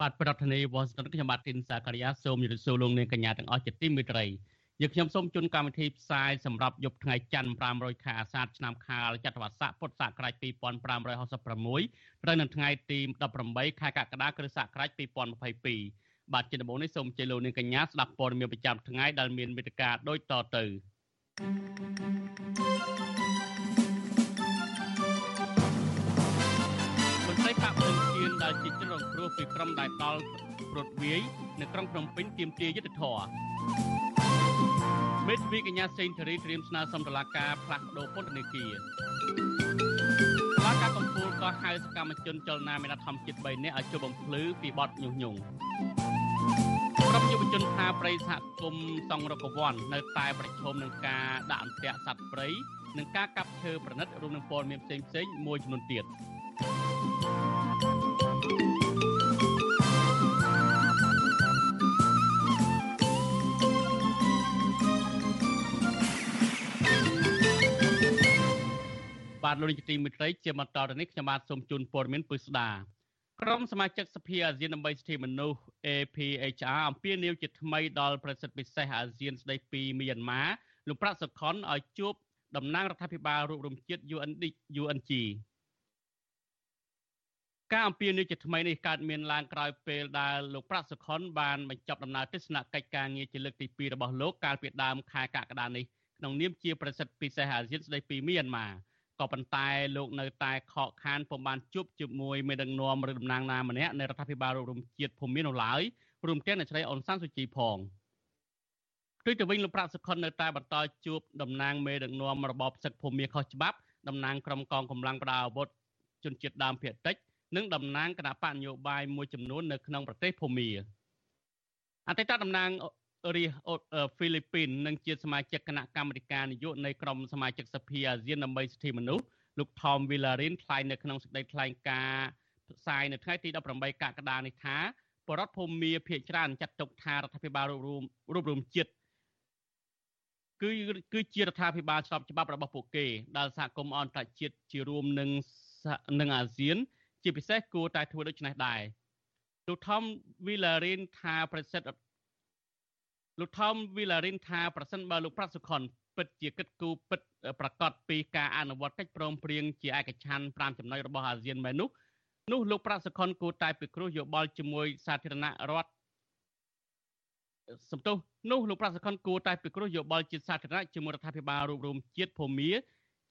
បាទប្រធានាធិបតី Washington ខ្ញុំបាទទីនសាការីយ៉ាសូមជម្រាបសួរលោកអ្នកកញ្ញាទាំងអស់ជាទីមេត្រីយើងខ្ញុំសូមជូនកម្មវិធីផ្សាយសម្រាប់យប់ថ្ងៃច័ន្ទ500ខែអាសាឍឆ្នាំខាលចត្វាស័កពុទ្ធសករាជ2566ត្រូវនៅថ្ងៃទី18ខែកក្កដាគ្រិស្តសករាជ2022បាទជាដំបូងនេះសូមជម្រាបលោកនាងកញ្ញាស្ដាប់ព័ត៌មានប្រចាំថ្ងៃដែលមានមេត្តាដូចតទៅមន្ត្រីបកភ្លឹ ងឈៀនដែលជាជនរងគ្រោះពីក្រុមដែលដល់ព្រួតវាយនៅក្រុងភ្នំពេញទាមទារយុត្តិធម៌មេធាវីកញ្ញាសេងធារីត្រៀមស្នើសុំតុលាការផ្លាស់ប្តូរពន្ធនាគារតុលាការកំពូលក៏ហៅសកម្មជនចលនាមេដាធម្មជាតិ3នាក់ឲ្យចូលបំភ្លឺពីបទញុះញង់ក្រុមយុវជនថាប្រៃសហគមន៍សង្រកវ័ននៅតែប្រឈមនឹងការដាក់អន្ទាក់សត្វព្រៃនិងការកាប់ឈើប្រណិតរួមនឹងពលមានផ្សេងផ្សេងមួយចំនួនទៀត បាទលោកនាយកទីមេត្រីជាបន្តទៅនេះខ្ញុំបាទសូមជូនព័ត៌មានពិស្ដាក្រុមសមាជិកសភាអាស៊ានដើម្បីសិទ្ធិមនុស្ស APHR អំពាវនាវជាថ្មីដល់ប្រសិទ្ធពិសេសអាស៊ានស្ដីពីមីយ៉ាន់ម៉ាលោកប្រាក់សុខុនឲ្យជួបតំណាងរដ្ឋាភិបាលរួមរំជាតិ UND UNG ការអំពាវនាវជាថ្មីនេះកើតមានឡើងក្រោយពេលដែលលោកប្រាក់សុខុនបានបញ្ចប់ដំណើរទស្សនកិច្ចការងារជាលើកទី2របស់លោកកាលពីដើមខែកក្កដានេះក្នុងនាមជាប្រសិទ្ធពិសេសអាស៊ានស្ដីពីមីយ៉ាន់ម៉ា ក៏ប៉ុន្តែលោកនៅតែខកខានពុំបានជួបជាមួយមេដឹកនាំឬតំណាងណាម្នាក់នៃរដ្ឋាភិបាលរួមជាតិភូមិនៅឡើយរួមទាំងអ្នកស្រីអនសានសុជីផងដូចទៅវិញលោកប្រាក់សុខុននៅតែបន្តជួបតំណាងមេដឹកនាំរបបសឹកភូមិខុសច្បាប់តំណាងក្រុមកងកម្លាំងប្រដាអាវុធជនជាតិដើមភាគតិចនិងតំណាងគណៈបកនយោបាយមួយចំនួននៅក្នុងប្រទេសភូមាអតីតតំណាង រាជហ្វីលីពីននិងជាសមាជិកគណៈកម្មាធិការនយោបាយនៃក្រុមសមាជិកសភាអាស៊ានដើម្បីសិទ្ធិមនុស្សលោក Tom Villarin ថ្លែងនៅក្នុងសេចក្តីថ្លែងការណ៍ផ្សាយនៅថ្ងៃទី18កក្កដានេះថាបរដ្ឋភូមិភាគច្រើនចាត់ទុកថារដ្ឋាភិបាលរួមរួមរួមជាតិគឺគឺជារដ្ឋាភិបាលស្របច្បាប់របស់ពួកគេដែលសហគមន៍អន្តរជាតិជារួមនឹងនឹងអាស៊ាន ជាពិសេសគួរតែធ្វើដូច្នេះដែរលោក Tom Villarin ថាប្រសិទ្ធ លោកថោមវីឡារិនថាប្រសិនបើលោកប្រាក់សុខុនពិតជាគិតគូរពិតប្រកាសពីការអនុវត្តកិច្ចព្រមព្រៀងជាឯកច្ឆ័ន្ទ5ចំណុចរបស់អាស៊ានមែននោះនោះលោកប្រាក់សុខុនគួរតែពិគ្រោះយោបល់ជាមួយសាធារណរដ្ឋសំទោសនោះលោកប្រាក់សុខុនគួរតែពិគ្រោះយោបល់ជាសាធារណៈជាមួយរដ្ឋាភិបាលរួមរួមជាតិភូមា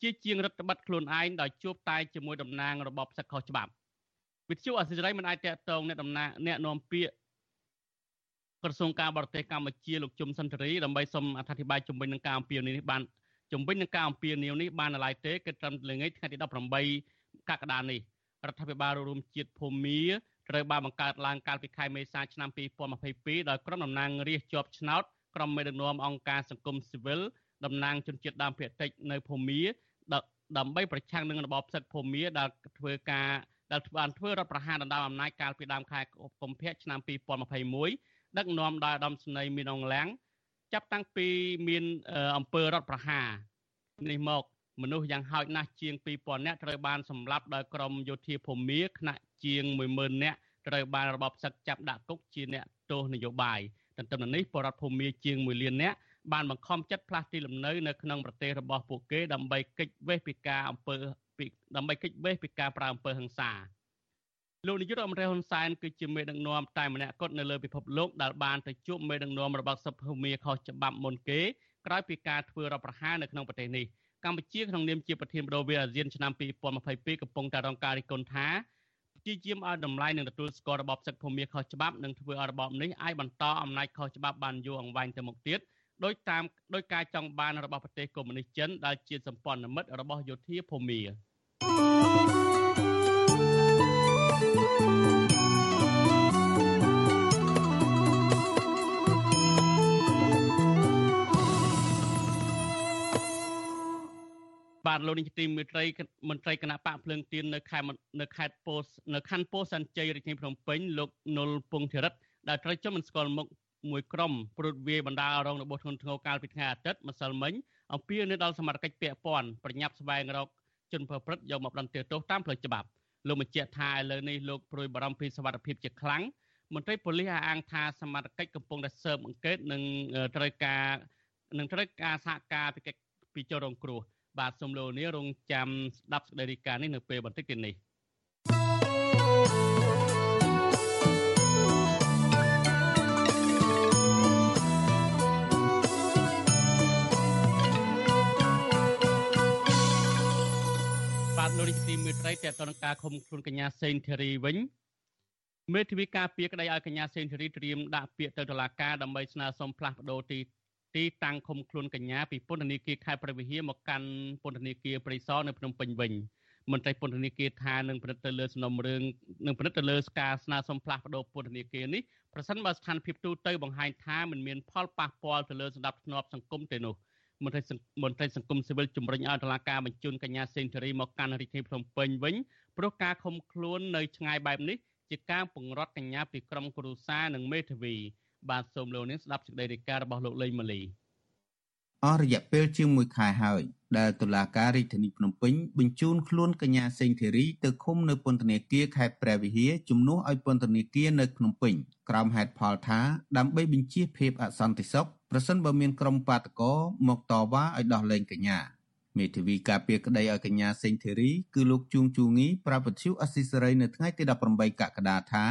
ជាជាងរដ្ឋបတ်ខ្លួនឯងដោយជួបតែជាមួយតំណាងរបបសឹកខុសច្បាប់វិទ្យុអសិរ័យមិនអាចតកតងអ្នកតំណាងអ្នកនាំពាក្យ ក្រសួងការបរទេសកម្ពុជាលោកជុំសុនធរីដើម្បីសូមអធិប្បាយជំវិញនឹងការអំពាវនាវនេះបានជំវិញនឹងការអំពាវនាវនេះបានឡើយទេគឺត្រឹមល្ងាចថ្ងៃទី18កក្កដានេះរដ្ឋាភិបាលរួមជាតិភូមាត្រូវបានបង្កើតឡើងកាលពីខែមេសាឆ្នាំ2022ដោយក្រុមតំណាងរាស្ត្រជាប់ឆ្នោតក្រុមមេដឹកនាំអង្គការសង្គមស៊ីវិលតំណាងជនជាតិដើមភាគតិចនៅភូមាដើម្បីប្រឆាំងនឹងរបបផ្សិតភូមាដែលធ្វើការដែលបានធ្វើរដ្ឋប្រហារដណ្ដើមអំណាចកាលពីដើមខែកុម្ភៈឆ្នាំ2021 ដឹកនាំដោយអាដាមស្នីមានអងឡាំងចាប់តាំងពីមានអង្គើរដ្ឋប្រហារនេះមកមនុស្សយ៉ាងហោចណាស់ជាង2000នាក់ត្រូវបានសម្លាប់ដោយក្រុមយោធាភូមាខ្នាក់ជាង10000នាក់ត្រូវបានរបបសឹកចាប់ដាក់គុកជាអ្នកទោសនយោបាយទន្ទឹមនឹងនេះបរដ្ឋភូមាជាង1លាននាក់បានបង្ខំចិត្តផ្លាស់ទីលំនៅនៅក្នុងប្រទេសរបស់ពួកគេដើម្បីគេចវេះពីការអំពើដើម្បីគេចវេះពីការប្រើអំពើហិង្សា លោកនាយករដ្ឋមន្ត្រីហ៊ុនសែនគឺជាមេដឹកនាំតែម្នាក់គត់នៅលើពិភពលោកដែលបានទៅជួបមេដឹកនាំរបស់សភូមាខុសច្បាប់មុនគេក្រោយពីការធ្វើរដ្ឋប្រហារនៅក្នុងប្រទេសនេះកម្ពុជាក្នុងនាមជាប្រធានបដូវអាស៊ានឆ្នាំ2022កំពុងតែរងការរិះគន់ថាជាជាមឲ្យតម្លៃនឹងទទួលស្គាល់របបសឹកភូមិខុសច្បាប់និងធ្វើឲ្យរបបនេះអាចបន្តអំណាចខុសច្បាប់បានយូរអង្វែងទៅមុខទៀតដោយតាមដោយការចង់បានរបស់ប្រទេសកុម្មុយនីសចិនដែលជាសម្ព័ន្ធមិត្តរបស់យោធាភូមិ បាទលោកនាយកទីមេត្រីមន្ត្រីគណៈបកភ្លើងទៀននៅខេត្តនៅខេត្តពោធិ៍នៅខណ្ឌពោធិ៍សែនជ័យរាជធានីភ្នំពេញលោកនុលពងធិរិតដែលត្រូវចុះមិនស្គាល់មុខមួយក្រុមព្រួតវាយបណ្ដារងរបួសធ្ងន់ធ្ងរកាលពីថ្ងៃអាទិត្យម្សិលមិញអំពាវនាវដល់សមាជិកពាក់ព័ន្ធប្រញាប់ស្វែងរកជនប្រព្រឹត្តយកមកដន្ទាទោសតាមផ្លូវច្បាប់លោកបញ្ជាក់ថាឥឡូវនេះលោកព្រួយបារម្ភពីសវត្ថិភាពជាខ្លាំងមន្ត្រីប៉ូលីសអាងថាសមាជិកកំពុងតែស៊ើបអង្កេតនិងត្រូវការនឹងត្រូវការសហការពីពីចរងគ្រោះ បាទសូមលោកនាងរងចាំស្ដាប់សេចក្តីរាយការណ៍នេះនៅពេលបន្តិចទៀតនេះបាទលោកនាយកទីមេត្រីតើតើនឹងការឃុំខ្លួនកញ្ញាសេងធីរីវិញមេធាវីការពារក្តីឲ្យកញ្ញាសេងធីរីត្រៀមដាក់ពាក្យទៅតុលាការដើម្បីស្នើសុំផ្លាស់ប្តូរទី ទីតាំងឃុំខ្លួនកញ្ញាពីពន្ធនាគារខេត្តព្រះវិហារមកកាន់ពន្ធនាគារព្រៃសរនៅភ្នំពេញវិញមន្ត្រីពន្ធនាគារថានឹងពិនិត្យទៅលើសំណុំរឿងនឹងពិនិត្យទៅលើការស្នើសុំផ្លាស់ប្តូរពន្ធនាគារនេះប្រសិនបើស្ថានភាពទូទៅបង្ហាញថាមិនមានផលប៉ះពាល់ទៅលើសន្តិភាពសង្គមទេនោះមន្ត្រីមន្ត្រីសង្គមស៊ីវិលជំរុញឲ្យតុលាការបញ្ជូនកញ្ញាសេងធារីមកកាន់រាជធានីភ្នំពេញវិញព្រោះការឃុំខ្លួននៅឆ្ងាយបែបនេះជាការពង្រត់កញ្ញាពីក្រុមគ្រួសារនិងមេធាវី បាទសូមលោកនាងស្ដាប់សេចក្តីរាយការណ៍របស់លោកលេងម៉ាលីអស់រយៈពេលជាង1ខែហើយដែលតុលាការរាជធានីភ្នំពេញបញ្ជូនខ្លួនកញ្ញាសេងធីរីទៅឃុំនៅពន្ធនាគារខេត្តព្រះវិហារជំនួសឲ្យពន្ធនាគារនៅភ្នំពេញក្រោមហេតុផលថាដើម្បីបញ្ជៀសភាពអសន្តិសុខប្រសិនបើមានក្រុមបាតកោមកតវ៉ាឲ្យដោះលែងកញ្ញាមេធាវីការពារក្តីឲ្យកញ្ញាសេងធីរីគឺលោកជួងជូងីប្រាប់វិទ្យុអស៊ីសេរីនៅថ្ងៃទី18កក្កដាថា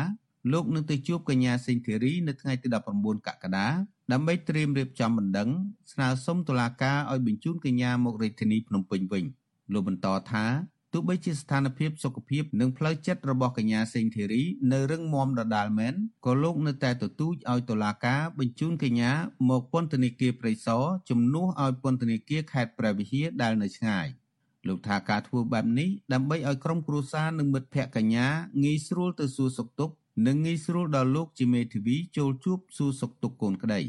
លោកនឹងទៅជួបកញ្ញាសេងធីរីនៅថ្ងៃទី19កក្កដាដើម្បីត្រៀមរៀបចំបណ្ដឹងស្នើសុំតុលាការឲ្យបញ្ជូនកញ្ញាមករាជធានីភ្នំពេញវិញលោកបន្តថាទោះបីជាស្ថានភាពសុខភាពនិងផ្លូវចិត្តរបស់កញ្ញាសេងធីរីនៅរឹងមាំដដាលមែនក៏លោកនៅតែទទូចឲ្យតុលាការបញ្ជូនកញ្ញាមកពន្ធនាគារព្រៃសរជំនួសឲ្យពន្ធនាគារខេត្តព្រះវិហារដែលនៅឆ្ងាយលោកថាការធ្វើបែបនេះដើម្បីឲ្យក្រុមគ្រួសារនិងមិត្តភ័ក្តិកញ្ញាងាយស្រួលទៅសួរសុខទុក្ខ និងងាយស្រួលដល់លោកជាមេធាវីចូលជួបសួរសុខទុក្ខកូនក្តី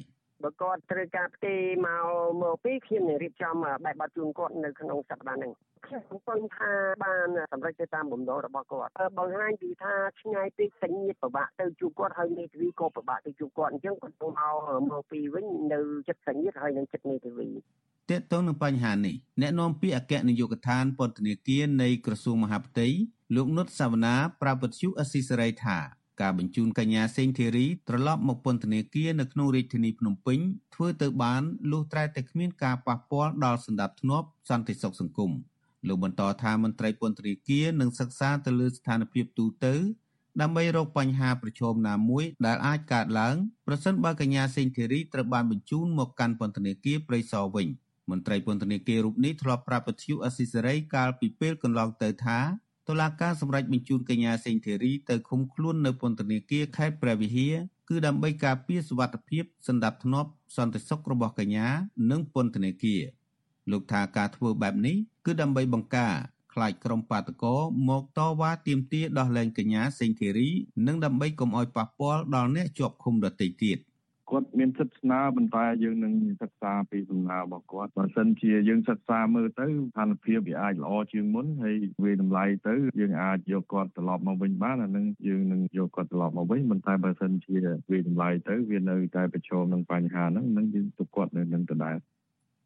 បើគាត់ត្រូវការផ្ទេមកមកពីខ្ញុំនឹងរៀបចំបែបបទជូនគាត់នៅក្នុងសប្តាហ៍នេះខ្ញុំសង្ឃឹមថាបានសម្រេចទៅតាមបំណងរបស់គាត់បង្ហាញពីថាឆ្ងាយពេកសញ្ញាពិបាកទៅជួបគាត់ហើយមេធាវីក៏ពិបាកទៅជួបគាត់អញ្ចឹងគាត់ទៅមកមកពីវិញនៅចិត្តសញ្ញាហើយនឹងចិត្តមេធាវីតើតើនឹងបញ្ហានេះអ្នកនាំពាក្យអគ្គនាយកដ្ឋានពន្ធនាគារនៃក្រសួងមហាផ្ទៃលោកនុតសាវណ្ណាប្រាប់វិទ្យុអស៊ីសេរីថា ការបញ្ជូនកញ្ញាសេងធីរីត្រឡប់មកពន្ធនាគារនៅក្នុងរាជធានីភ្នំពេញធ្វើទៅបានលុះត្រាតែគ្មានការប៉ះពាល់ដល់សន្តិភាពសន្តិសុខសង្គមលោកបន្តថាមន្ត្រីពន្ធនាគារនឹងសិក្សាទៅលើស្ថានភាពទូទៅដើម្បីរកបញ្ហាប្រឈមណាមួយដែលអាចកើតឡើងប្រសិនបើកញ្ញាសេងធីរីត្រូវបានបញ្ជូនមកកាន់ពន្ធនាគារព្រៃសរវិញមន្ត្រីពន្ធនាគាររូបនេះធ្លាប់ប្រាប់ពធ្យុអស៊ីសេរីកាលពីពេលកន្លងទៅថា តុលាការសម្រេចបញ្ជូនកញ្ញាសេងធីរីទៅឃុំខ្លួននៅពន្ធនាគារខេត្តព្រះវិហារគឺដើម្បីការពារសុវត្ថិភាពសន្តិភាពសន្តិសុខរបស់កញ្ញានិងពន្ធនាគារលោកថាការធ្វើបែបនេះគឺដើម្បីបង្ការខ្លាចក្រុមបាតកោមកតវ៉ាទាមទារដោះលែងកញ្ញាសេងធីរីនិងដើម្បីកុំឲ្យប៉ះពាល់ដល់អ្នកជាប់ឃុំដទៃទៀត។ គាត់មានសិទ្ធិស្នើប៉ុន្តែយើងនឹងសិក្សាពីសំណើរបស់គាត់បើសិនជាយើងសិក្សាមើលទៅស្ថានភាពវាអាចល្អជាងមុនហើយវាតម្លៃទៅយើងអាចយកគាត់ត្រឡប់មកវិញបានអានឹងយើងនឹងយកគាត់ត្រឡប់មកវិញប៉ុន្តែបើសិនជាវាតម្លៃទៅវានៅតែប្រឈមនឹងបញ្ហាហ្នឹងនឹងយើងទុកគាត់នៅនឹងដដែល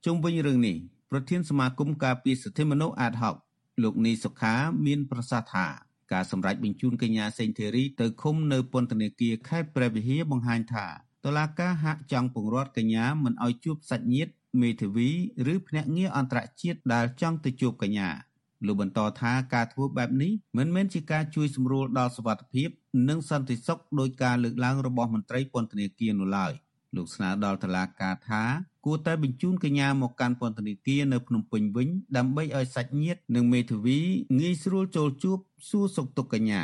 ជុំវិញរឿងនេះប្រធានសមាគមការពារសិទ្ធិមនុស្សអាតហុកលោកនីសុខាមានប្រសាសន៍ថាការសម្រេចបញ្ជូនកញ្ញាសេងធីរីទៅឃុំនៅពន្ធនាគារខេត្តព្រះវិហារបង្ហាញថា តុលាការហាក់ចង់ពង្រត់កញ្ញាមិនឲ្យជួបសាច់ញាតិមេធាវីឬភ្នាក់ងារអន្តរជាតិដែលចង់ទៅជួបកញ្ញាលោកបន្តថាការធ្វើបែបនេះមិនមែនជាការជួយសម្រួលដល់សុវត្ថិភាព និងសន្តិសុខដោយការលើកឡើងរបស់មន្ត្រីពន្ធនាគារនោះឡើយលោកស្នើដល់តុលាការថាគួរតែបញ្ជូនកញ្ញាមកកាន់ពន្ធនាគារនៅភ្នំពេញវិញដើម្បីឲ្យសាច់ញាតិនិងមេធាវីងាយស្រួលចូលជួបសួរសុខទុក្ខកញ្ញា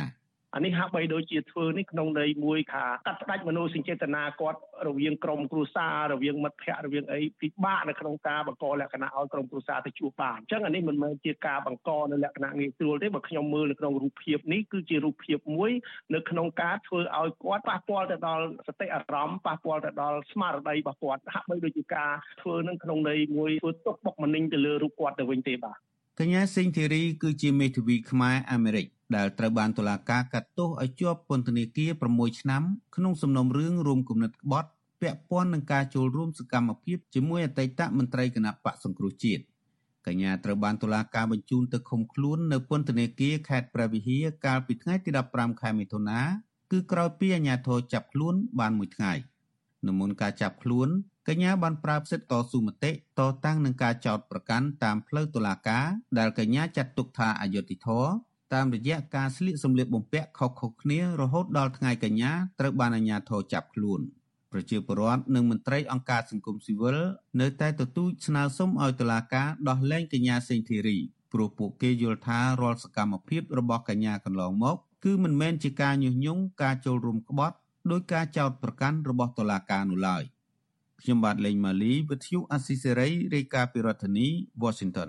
អានេះហាក់បីដូចជាធ្វើនេះក្នុងន័យមួយថាកាត់ផ្ដាច់មនោសញ្ចេតនាគាត់រវាងក្រុមគ្រួសាររវាងមិត្តភ័ក្តិរវាងអីពិបាកនៅក្នុងការបង្កលក្ខណៈឲ្យក្រុមគ្រួសារទៅជួបបានអញ្ចឹងអានេះមិនមែនជាការបង្កនៅលក្ខណៈងាយស្រួលទេបើខ្ញុំមើលនៅក្នុងរូបភាពនេះគឺជារូបភាពមួយនៅក្នុងការធ្វើឲ្យគាត់ប៉ះពាល់ទៅដល់សតិអារម្មណ៍ប៉ះពាល់ទៅដល់ស្មារតីរបស់គាត់ហាក់បីដូចជាការធ្វើនឹងក្នុងន័យមួយធ្វើទុកបុកម្នេញទៅលើរូបគាត់ទៅវិញទេបាទកញ្ញាសេងធីរីគឺជាមេធាវីខ្មែរអាមេរិក ដែលត្រូវបានតុលាការកាត់ទោសឲ្យជាប់ពន្ធនាគារ6ឆ្នាំក្នុងសំណុំរឿងរួមគំនិតក្បត់ពាក់ព័ន្ធនឹងការចូលរួមសកម្មភាពជាមួយអតីតមន្ត្រីគណៈបកសង្គ្រោះជាតិកញ្ញាត្រូវបានតុលាការបញ្ជូនទៅឃុំខ្លួននៅពន្ធនាគារខេត្តព្រះវិហារកាលពីថ្ងៃទី15ខែមិថុនាគឺក្រោយពីអាជ្ញាធរចាប់ខ្លួនបានមួយថ្ងៃនៅមុនការចាប់ខ្លួនកញ្ញាបានប្រើសិទ្ធិតស៊ូមតិតតាំងនឹងការចោទប្រកាន់តាមផ្លូវតុលាការដែលកញ្ញាចាត់ទុកថាអយុត្តិធម៌ តាមរយៈការស្លៀកសម្លៀកបំពាក់ខុសៗគ្នារហូតដល់ថ្ងៃកញ្ញាត្រូវបានអាជ្ញាធរចាប់ខ្លួន។ប្រជាពលរដ្ឋនិងមន្ត្រីអង្គការសង្គមស៊ីវិលនៅតែទទូចស្នើសុំឲ្យតុលាការដោះលែងកញ្ញាសេងធីរីព្រោះពួកគេយល់ថារាល់សកម្មភាពរបស់កញ្ញាកន្លងមកគឺមិនមែនជាការញុះញង់ការចូលរួមក្បត់ដោយការចោទប្រកាន់របស់តុលាការនោះឡើយខ្ញុំបាទលេងម៉ាលីវិទ្យុអស៊ីសេរីរាយការណ៍ពីរដ្ឋធានី Washington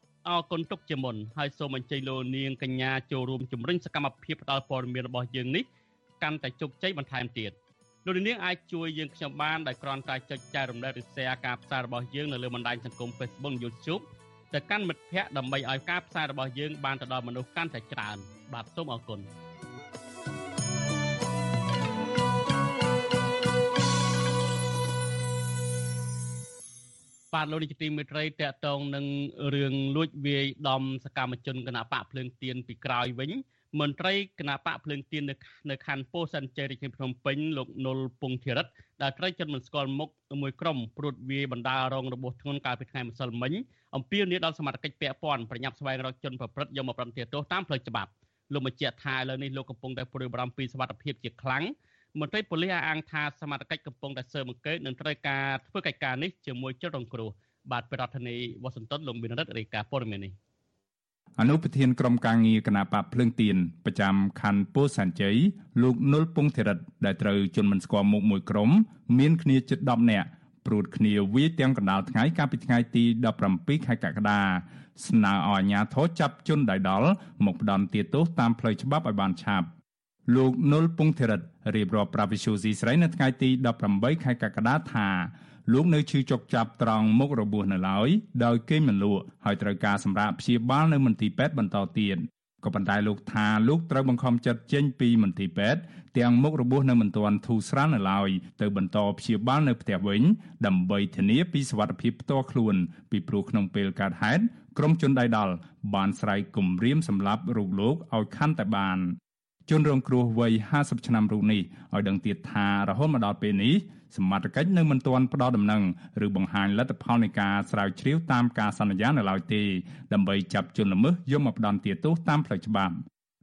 អរគុណទុកជាមុនហើយសូមអញ្ជើញលោកនាងកញ្ញាចូលរួមជំរុញសកម្មភាពផ្តល់ព័ត៌មានរបស់យើងនេះកាន់តែជោគជ័យបន្ថែមទៀតលោកនាងអាចជួយយើងខ្ញុំបានដោយគ្រាន់តែចុចចែករំលែកឬ share ការផ្សាយរបស់យើងនៅលើបណ្ដាញសង្គម Facebook YouTube ទៅកាន់មិត្តភ័ក្តិដើម្បីឲ្យការផ្សាយរបស់យើងបានទៅដល់មនុស្សកាន់តែច្រើនបាទសូមអរគុណ បាទលោកនាយកទីមេត្រីតកតងនឹងរឿងលួចវាយដំសកម្មជនគណៈបកភ្លើងទៀនពីក្រោយវិញមន្ត្រីគណៈបកភ្លើងទៀននៅនៅខណ្ឌពោធិ៍សិនជ័យរាជធានីភ្នំពេញលោកនុលពងធីរិតដែលត្រូវចិត្តមិនស្គាល់មុខមួយក្រុមព្រួតវាយបណ្ដារងរបួសធ្ងន់កាលពីថ្ងៃម្សិលមិញអំពាវនាវដល់សមាជិកពាក់ព័ន្ធប្រញាប់ស្វែងរកជនប្រព្រឹត្តយកមកប្រន្ទាទោសតាមផ្លូវច្បាប់លោកបញ្ជាក់ថាឥឡូវនេះលោកកំពុងតែព្រួយបារម្ភពីសុវត្ថិភាពជាខ្លាំង មន្ត្រីប៉ូលីសអះអាងថាសមត្ថកិច្ចកំពុងតែស៊ើបអង្កេតនិងត្រូវការធ្វើកិច្ចការនេះជាមួយជនរងគ្រោះបាទប្រធានាធិបតីវ៉ាស៊ីនតោនលោកមានរិទ្ធរាយការណ៍ព័ត៌មាននេះអនុប្រធានក្រុមការងារគណៈបកភ្លើងទៀនប្រចាំខណ្ឌពោធិ៍សែនជ័យលោកនុលពងធិរិតដែលត្រូវជន់មិនស្គាល់មុខមួយក្រុមមានគ្នាជិត10នាក់ព្រួតគ្នាវាយទាំងកណ្ដាលថ្ងៃកាលពីថ្ងៃទី17ខែកក្កដាស្នើឲ្យអាជ្ញាធរចាប់ជនដៃដល់មកផ្ដន់ទោសតាមផ្លូវច្បាប់ឲ្យបានឆាប់ លោកនុលពងធិរិតរៀបរាប់ប្រាវិសុយស៊ីស្រីនៅថ្ងៃទី18ខែកក្កដាថាលោកនៅឈឺចុកចាប់ត្រង់មុខរបួសនៅឡើយដោយគេមិនលក់ហើយត្រូវការសម្រាប់ព្យាបាលនៅមន្ទីរពេទ្យបន្តទៀតក៏ប៉ុន្តែលោកថាលោកត្រូវបង្ខំចិត្តចេញពីមន្ទីរពេទ្យទាំងមុខរបួសនៅមិនទាន់ធូរស្រាលនៅឡើយទៅបន្តព្យាបាលនៅផ្ទះវិញដើម្បីធានាពីសុវត្ថិភាពផ្ទាល់ខ្លួនពីព្រោះក្នុងពេលកើតហេតុក្រុមជនដៃដល់បានស្រែកគំរាមសម្លាប់រូបលោកឲ្យខាន់តែបាន ជនរងគ្រោះវ័យ50ឆ្នាំរូបនេះឲ្យដឹងទៀតថារហូតមកដល់ពេលនេះសមត្ថកិច្ចនៅមិនទាន់ផ្ដល់ដំណឹងឬបង្ហាញលទ្ធផលនៃការស្រាវជ្រាវតាមការសន្យានៅឡើយទេដើម្បីចាប់ជនល្មើសយកមកផ្ដន្ទាទោសតាមផ្លូវច្បាប់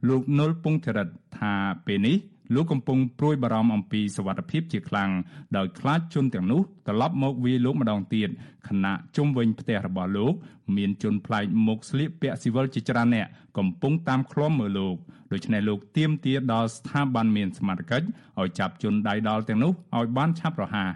លោកនុលពងធរិតថាពេលនេះលោកកំពុងព្រួយបារម្ភអំពីសវត្ថភាពជាខ្លាំងដោយខ្លាចជនទាំងនោះត្រឡប់មកវាយលោកម្ដងទៀតខណៈជុំវិញផ្ទះរបស់លោក មានជនប្លែកមុខស្លៀកពាក់ស៊ីវិលជាច្រើនអ្នកកំពុងតាមឃ្លាំមើលលោក ដូច្នេះលោកទាមទារដល់ស្ថាប័នមានសមត្ថកិច្ចឲ្យចាប់ជនដៃដល់ទាំងនោះឲ្យបានឆាប់រហ័ស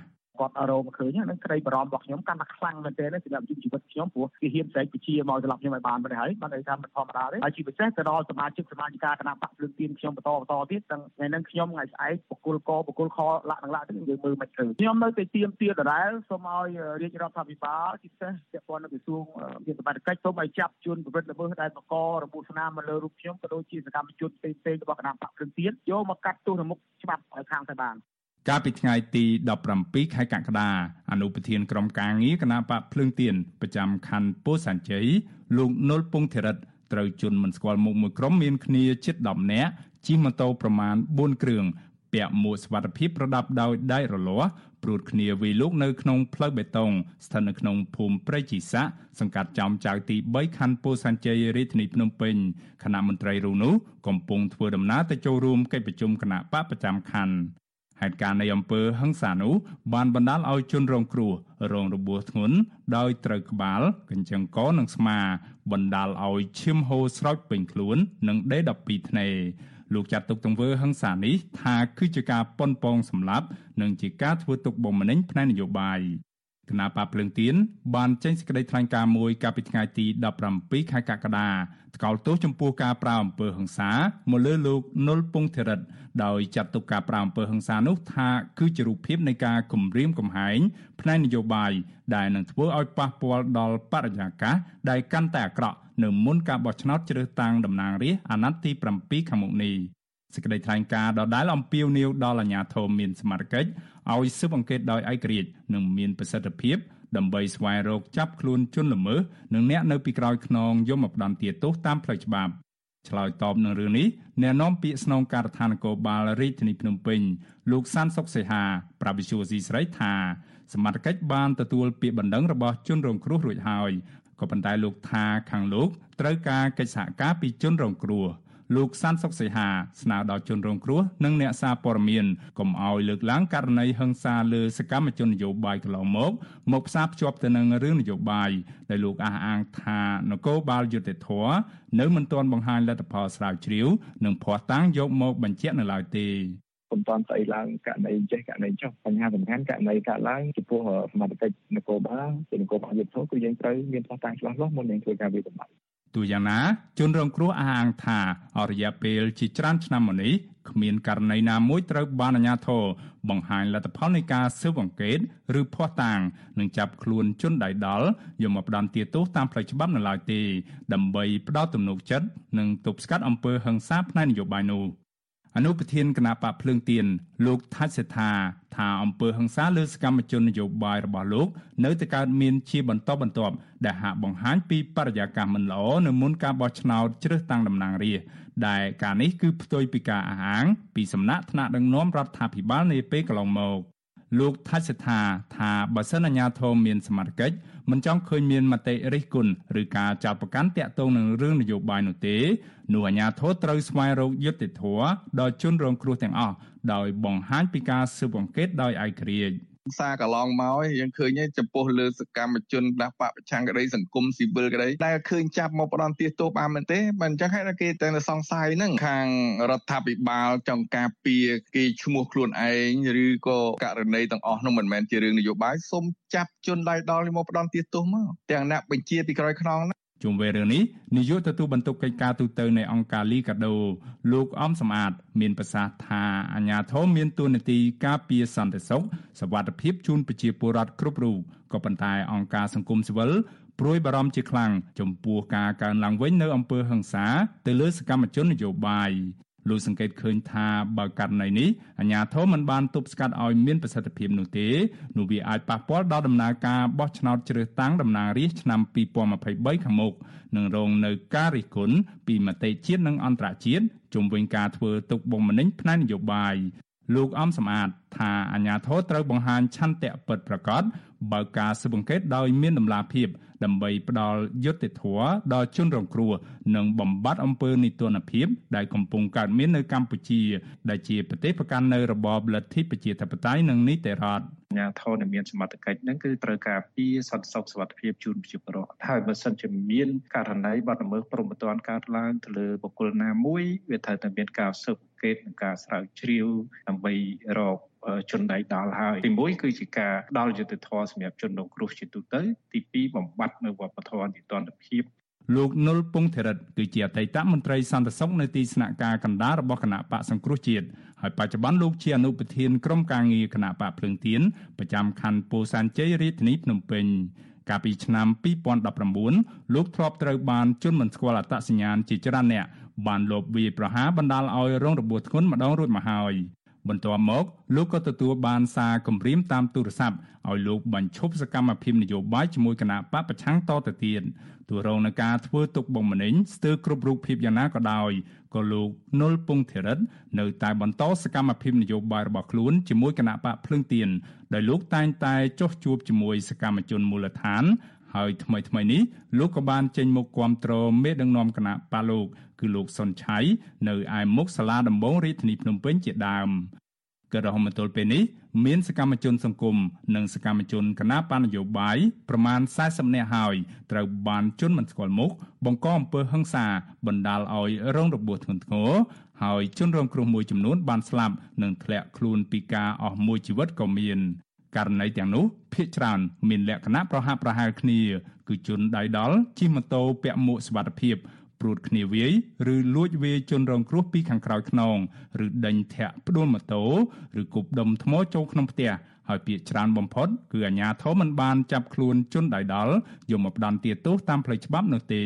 គាត់រមឃើញនឹងក្តីបារម្ភរបស់ខ្ញុំកាន់តែខ្លាំងមែនទែនសម្រាប់ជីវិតខ្ញុំព្រោះគេហ៊ានស្រែកពជាមកសម្រាប់ខ្ញុំឲ្យបានទៅហើយបានន័យថាមិនធម្មតាទេហើយជាពិសេសទៅដល់សមាជិកសមាជិកាគណៈបកភ្លើងទៀនខ្ញុំបន្តបន្តទៀតទាំងថ្ងៃនេះខ្ញុំថ្ងៃស្អែកបកគលកបកគលខលាក់នឹងលាក់ទៅយើងមើលមិនឃើញខ្ញុំនៅតែទៀមទាដដែលសូមឲ្យរាជរដ្ឋាភិបាលជាពិសេសពាក់ព័ន្ធនឹងក្រសួងមានសមត្ថកិច្ចសូមឲ្យចាប់ជនប្រព្រឹត្តល្មើសដែលបករបួសស្នាមមកលើរូបខ្ញុំក៏ដូចជាសកម្មជនផ្សេងៗរបស់គណៈបកភ្លើងទៀនយកមកកាត់ទោសនៅមុខច្បាប់ឲ្យខាងទៅបាន កាលពីថ្ងៃទី17ខែកក្កដាអនុប្រធានក្រុមការងារគណៈបកភ្លើងទៀនប្រចាំខណ្ឌពោធិ៍សែនជ័យលោកនុលពងធរិតត្រូវជន់មិនស្គាល់មុខមួយក្រុមមានគ្នាជិត10នាក់ជិះម៉ូតូប្រមាណ4គ្រឿងពាក់មួកសុវត្ថិភាពប្រដាប់ដោយដែករលាស់ព្រួតគ្នាវាយលុកនៅក្នុងផ្លូវបេតុងស្ថិតនៅក្នុងភូមិព្រៃជីសាក់សង្កាត់ចំចៅទី3ខណ្ឌពោធិ៍សែនជ័យរាជធានីភ្នំពេញគណៈមន្ត្រីរូនោះកំពុងធ្វើដំណើរទៅចូលរួមកិច្ចប្រជុំគណៈបកប្រចាំខណ្ឌ ហេតុការណ៍នៃអំពើហិង្សានោះបានបណ្ដាលឲ្យជនរងគ្រោះរងរបួសធ្ងន់ដោយត្រូវក្បាលកញ្ចឹងកនិងស្មា បណ្ដាលឲ្យឈាមហូរស្រោចពេញខ្លួន និងដេ12ធ្នេរលោកចាត់ទុកទង្វើហិង្សានេះថាគឺជាការប៉ុនប៉ងសម្លាប់និងជាការធ្វើទុកបុកម្នេញផ្នែកនយោបាយ គណៈបកភ្លើងទៀនបានចេញសេចក្តីថ្លែងការណ៍មួយកាលពីថ្ងៃទី17ខែកក្កដាថ្កោលទោសចំពោះការប្រាអំពើហិង្សាមកលើលោកនុលពងធិរិតដោយចាត់ទុកការប្រាអំពើហិង្សានោះថាគឺជារូបភាពនៃការគំរាមកំហែងផ្នែកនយោបាយដែលនឹងធ្វើឲ្យប៉ះពាល់ដល់បរិយាកាសដែលកាន់តែអាក្រក់នៅមុនការបោះឆ្នោតជ្រើសតាំងតំណាងរាស្ត្រអាណត្តិទី7ខាងមុខនេះ សេចក្តីថ្លែងការណ៍ដដែលអំពាវនាវដល់អាជ្ញាធរមានសមត្ថកិច្ចឲ្យស៊ើបអង្កេតដោយឯករាជ្យនិងមានប្រសិទ្ធភាពដើម្បីស្វែងរកចាប់ខ្លួនជនល្មើសនិងអ្នកនៅពីក្រោយខ្នងយកមកផ្ដន្ទាទោសតាមផ្លូវច្បាប់ឆ្លើយតបនឹងរឿងនេះអ្នកនាំពាក្យស្នងការដ្ឋាននគរបាលរាជធានីភ្នំពេញលោកសានសុកសីហាប្រាប់វិសុវស៊ីស្រីថាសមត្ថកិច្ចបានទទួលពាក្យបណ្ដឹងរបស់ជនរងគ្រោះរួចហើយក៏ប៉ុន្តែលោកថាខាងលោកត្រូវការកិច្ចសហការពីជនរងគ្រោះ លោកសានសុកសីហាស្នើដល់ជនរងគ្រោះនិងអ្នកសារព័ត៌មានកុំឲ្យលើកឡើងករណីហិង្សាលើសកម្មជននយោបាយកន្លងមកមកផ្សារភ្ជាប់ទៅនឹងរឿងនយោបាយដែលលោកអះអាងថានគរបាលយុតិធធនៅមិនទាន់បង្ហាញលទ្ធផលស្រាវជ្រាវនិងភ័ស្តុតាងយកមកបញ្ជាក់នៅឡើយទេពុំតាន់ស្អីឡើងករណីចេះករណីចុះបញ្ហាសំខាន់ករណីកើតឡើងចំពោះសមត្ថកិច្ចនគរបាលជានគរបាលយុទ្ធគឺយើងត្រូវមានផ្ោះតាំងច្បាស់លាស់មុននឹងធ្វើការវិភាគ ទូយ៉ាងណាជនរងគ្រោះអះអាងថាអរិយាពេលជាច្រើនឆ្នាំមកនេះគ្មានករណីណាមួយត្រូវបានអាជ្ញាធរបង្ហាញលទ្ធផលនៃការស៊ើបអង្កេតឬភ័ស្តុតាងនិងចាប់ខ្លួនជនដៃដល់យកមកផ្ដន្ទាទោសតាមផ្លូវច្បាប់នៅឡើយទេដើម្បីផ្ដោតទំនុកចិត្តនិងទប់ស្កាត់អំពើហិង្សាផ្នែកនយោបាយនោះ។ អនុប្រធានគណៈបកភ្លើងទៀនលោកថាច់សេថាថាអង្គើហឹង្សាលើសកម្មជននយោបាយរបស់លោក នៅតែកើតមានជាបន្តបន្ទាប់ដែលហាក់បង្ហាញពីបរិយាកាសមិនល្អនៅមុនការបោះឆ្នោតជ្រើសតាំងតំណាងរាស្ត្រដែលការនេះគឺផ្ទុយពីការអះអាង ពីសំណាក់ថ្នាក់ដឹកនាំរដ្ឋាភិបាលនាពេលកន្លងមកលោកថាច់សេថាថាបើសិនអាជ្ញាធរមានសមត្ថកិច្ច មិនចង់ឃើញមានមតិរិះគន់ឬការចោទប្រកាន់តាក់ទងនឹងរឿងនយោបាយនោះទេនោះអាជ្ញាធរត្រូវស្វែងរកយុត្តិធម៌ដល់ជនរងគ្រោះទាំងអស់ដោយបង្ហាញពីការស៊ើបអង្កេតដោយឯករាជ្យ សារកន្លងមកយើងឃើញចំពោះលើសកម្មជនដាស់បពប្រឆាំងក្តីសង្គមស៊ីវិលក្តីដែលឃើញចាប់មកផ្ដន់ទាសទោសបានមែនទេបើអញ្ចឹងហើយគេតែសង្ស័យហ្នឹងខាងរដ្ឋាភិបាលចង់ការពារគេឈ្មោះខ្លួនឯងឬក៏ករណីទាំងអស់នោះមិនមែនជារឿងនយោបាយសូមចាប់ជនដៃដល់មកផ្ដន់ទាសទោសមកទាំងអ្នកបញ្ជាពីក្រោយខ្នង ជុំវិញរឿងនេះនាយកទទួលបន្ទុកកិច្ចការទូតនៃអង្គការលីកាដូលោកអំសំអាត មានប្រសាសន៍ថាអាញាធមមានទួនាទីការពារសន្តិសុខសวัสดิភាពជូនប្រជាពលរដ្ឋគ្រប់រូបក៏ប៉ុន្តែអង្គការសង្គមស៊ីវិលព្រួយបារម្ភជាខ្លាំងចំពោះការកើនឡើងវិញនៅអំពើហិង្សាទៅលើសកម្មជននយោបាយ លោកសង្កេតឃើញថាបើករណីនេះអាជ្ញាធរមិនបានទប់ស្កាត់ឲ្យមានប្រសិទ្ធភាពនោះទេនោះវាអាចប៉ះពាល់ដល់ដំណើរការបោះឆ្នោតជ្រើសតាំងតំណាងរាស្ត្រឆ្នាំ2023ខាងមុខនិងរងនៅការរិះគន់ពីមតិជាតិនិងអន្តរជាតិជុំវិញការធ្វើទុកបុកម្នេញផ្នែកនយោបាយ លោកអំសំអាតថាអាញាធរត្រូវបង្ហាញឆន្ទៈពិតប្រាកដបើកការស៊ើបអង្កេតដោយមានដំណាភាពដើម្បីផ្ដល់យុត្តិធម៌ដល់ជនរងគ្រោះនិងបំបត្តិអំពើនីតិរដ្ឋភាពដែលកំពុងកើតមាននៅកម្ពុជា ដែលជាប្រទេសប្រកាន់នៅរបបលទ្ធិប្រជាធិបតេយ្យនិងនីតិរដ្ឋ អាញាធរដែលមានសមត្ថកិច្ចហ្នឹងគឺត្រូវការពីសន្តិសុខសុវត្ថិភាពជូនប្រជាពលរដ្ឋហើយបើសិនជាមានករណីបាត់ល្មើសព្រហ្មទណ្ឌកើតឡើងទៅលើបុគ្គលណាមួយវាត្រូវតែមានការស៊ើបអង្កេតនិងការស្រាវជ្រាវដើម្បីរកជនដៃដល់ហើយទី1គឺជាការដល់យុទ្ធធរសម្រាប់ជនរងគ្រោះជាទូទៅទី2បំបត្តិនៅវប្បធម៌នីតិរដ្ឋភាព លោកនុលពងធរិតគឺជាអតីតមន្ត្រីសន្តិសុខនៅទីស្នាក់ការកណ្ដាលរបស់គណៈបកសង្គ្រោះជាតិហើយបច្ចុប្បន្នលោកជាអនុប្រធានក្រុមការងារគណៈបកភ្លើងទៀនប្រចាំខណ្ឌពោធិ៍សែនជ័យរាជធានីភ្នំពេញកាលពីឆ្នាំ2019លោកធ្លាប់ត្រូវបានជន់មិនស្គាល់អត្តសញ្ញាណជាច្រើនអ្នកបានលបវាយប្រហារបណ្ដាលឲ្យរងរបួសធ្ងន់ម្ដងរួចមកហើយបន្ទាប់មកលោកក៏ទទួលបានសារគម្រាមតាមទូរស័ព្ទឲ្យលោកបញ្ឈប់សកម្មភាពនយោបាយជាមួយគណៈបកប្រឆាំងតទៅទៀត ទូរងនឹងការធ្វើទុកបុកម្នេញស្ទើរគ្រប់រូបភាពយ៉ាងណាក៏ដោយក៏លោកនុលពងធិរិតនៅតែបន្តសកម្មភាពនយោបាយរបស់ខ្លួនជាមួយគណៈបកភ្លឹងទៀនដោយលោកតែងតែចុះជួបជាមួយសកម្មជនមូលដ្ឋានហើយថ្មីថ្មីនេះលោកក៏បានចេញមុខគាំទ្រមេដឹកនាំគណៈបកលោកគឺលោកសុនឆៃនៅឯមុខសាលាដំបងរាជធានីភ្នំពេញជាដើមក៏រហូតមកទល់ពេលនេះ មានសកម្មជនសង្គមនិងសកម្មជនគណបកនយោបាយប្រមាណ40នាក់ហើយត្រូវបានជន់មិនស្គាល់មុខបង្កអំពើហិង្សាបណ្ដាលឲ្យរងរបួសធ្ងន់ធ្ងរហើយជនរងគ្រោះមួយចំនួនបានស្លាប់និងធ្លាក់ខ្លួនពីការអស់មួយជីវិតក៏មានករណីទាំងនោះភ្នាក់ច្រើនមានលក្ខណៈប្រហាក់ប្រហែលគ្នា គឺជនដៃដល់ជិះម៉ូតូពាក់មួកសុវត្ថិភាព ព្រួតគ្នាវាយឬលួចវាយជនរងគ្រោះពីខាងក្រោយខ្នងឬដេញធាក់ផ្ដួលម៉ូតូឬគប់ដុំថ្មចូលក្នុងផ្ទះហើយពាក្យច្រើនបំផុតគឺអាជ្ញាធរមិនបានចាប់ខ្លួនជនដៃដល់យកមកផ្ដន្ទាទោសតាមផ្លូវច្បាប់នោះទេ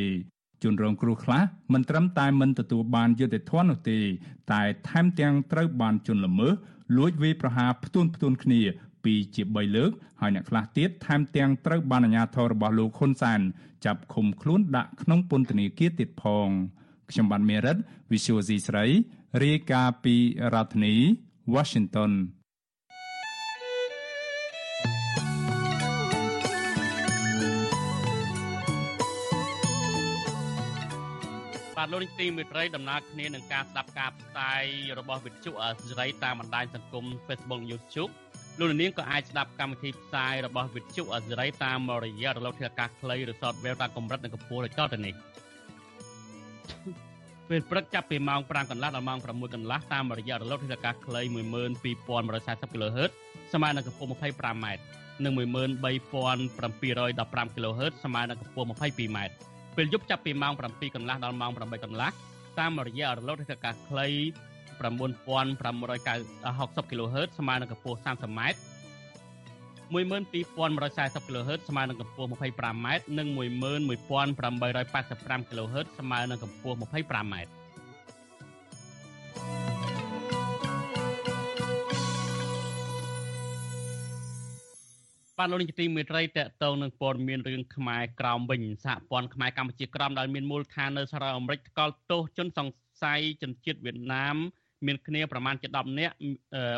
ជនរងគ្រោះខ្លះមិនត្រឹមតែមិនទទួលបានយុត្តិធម៌នោះទេ តែថែមទាំងត្រូវបានជន់ល្មើសលួចវាយប្រហារផ្ទួនផ្ទួនគ្នា 2ជា3លើកហើយអ្នកខ្លះទៀតថែមទាំងត្រូវបានអាជ្ញាធររបស់លោកហ៊ុនសែនចាប់ឃុំខ្លួនដាក់ក្នុងពន្ធនាគារទៀតផងខ្ញុំបានមេរិត Visual C ស្រីរាយការណ៍ពីរដ្ឋធានី Washington បាទលោកនាយកទីមេត្រីដំណើរគ្នានឹងការស្ដាប់ការផ្សាយរបស់វិទ្យុអសិរ័យតាមបណ្ដាញសង្គម Facebook YouTube លោកនាងក៏អាចស្ដាប់កម្មវិធីផ្សាយរបស់វិទ្យុអសិរ័យតាមរយៈរលកធាតុអាកាសខ្លីឬ Software តាមកម្រិតនិងកម្ពស់ដូចតទៅនេះពេលព្រឹកចាប់ពីម៉ោង5កន្លះដល់ម៉ោង6កន្លះតាមរយៈរលកធាតុអាកាសខ្លី12140 kHz ស្មើនឹងកម្ពស់ 25m និង13715 kHz ស្មើនឹងកម្ពស់ 22m ពេលយប់ចាប់ពីម៉ោង7កន្លះដល់ម៉ោង8កន្លះតាមរយៈរលកធាតុអាកាសខ្លី 9560 kHz ស្មើនឹងកម្ពស់ 30m 12140 kHz ស្មើនឹងកម្ពស់ 25m និង11885 kHz ស្មើនឹងកម្ពស់ 25m បានលោកនាយកទីមេត្រីតកតងនឹងព័ត៌មានរឿងខ្មែរក្រោមវិញសហព័ន្ធខ្មែរកម្ពុជាក្រោមដែលមានមូលដ្ឋាននៅសហរដ្ឋអាមេរិកថ្កោលទោសជនសង្ស័យជនជាតិវៀតណាម មានគ្នាប្រមាណជា10នាក់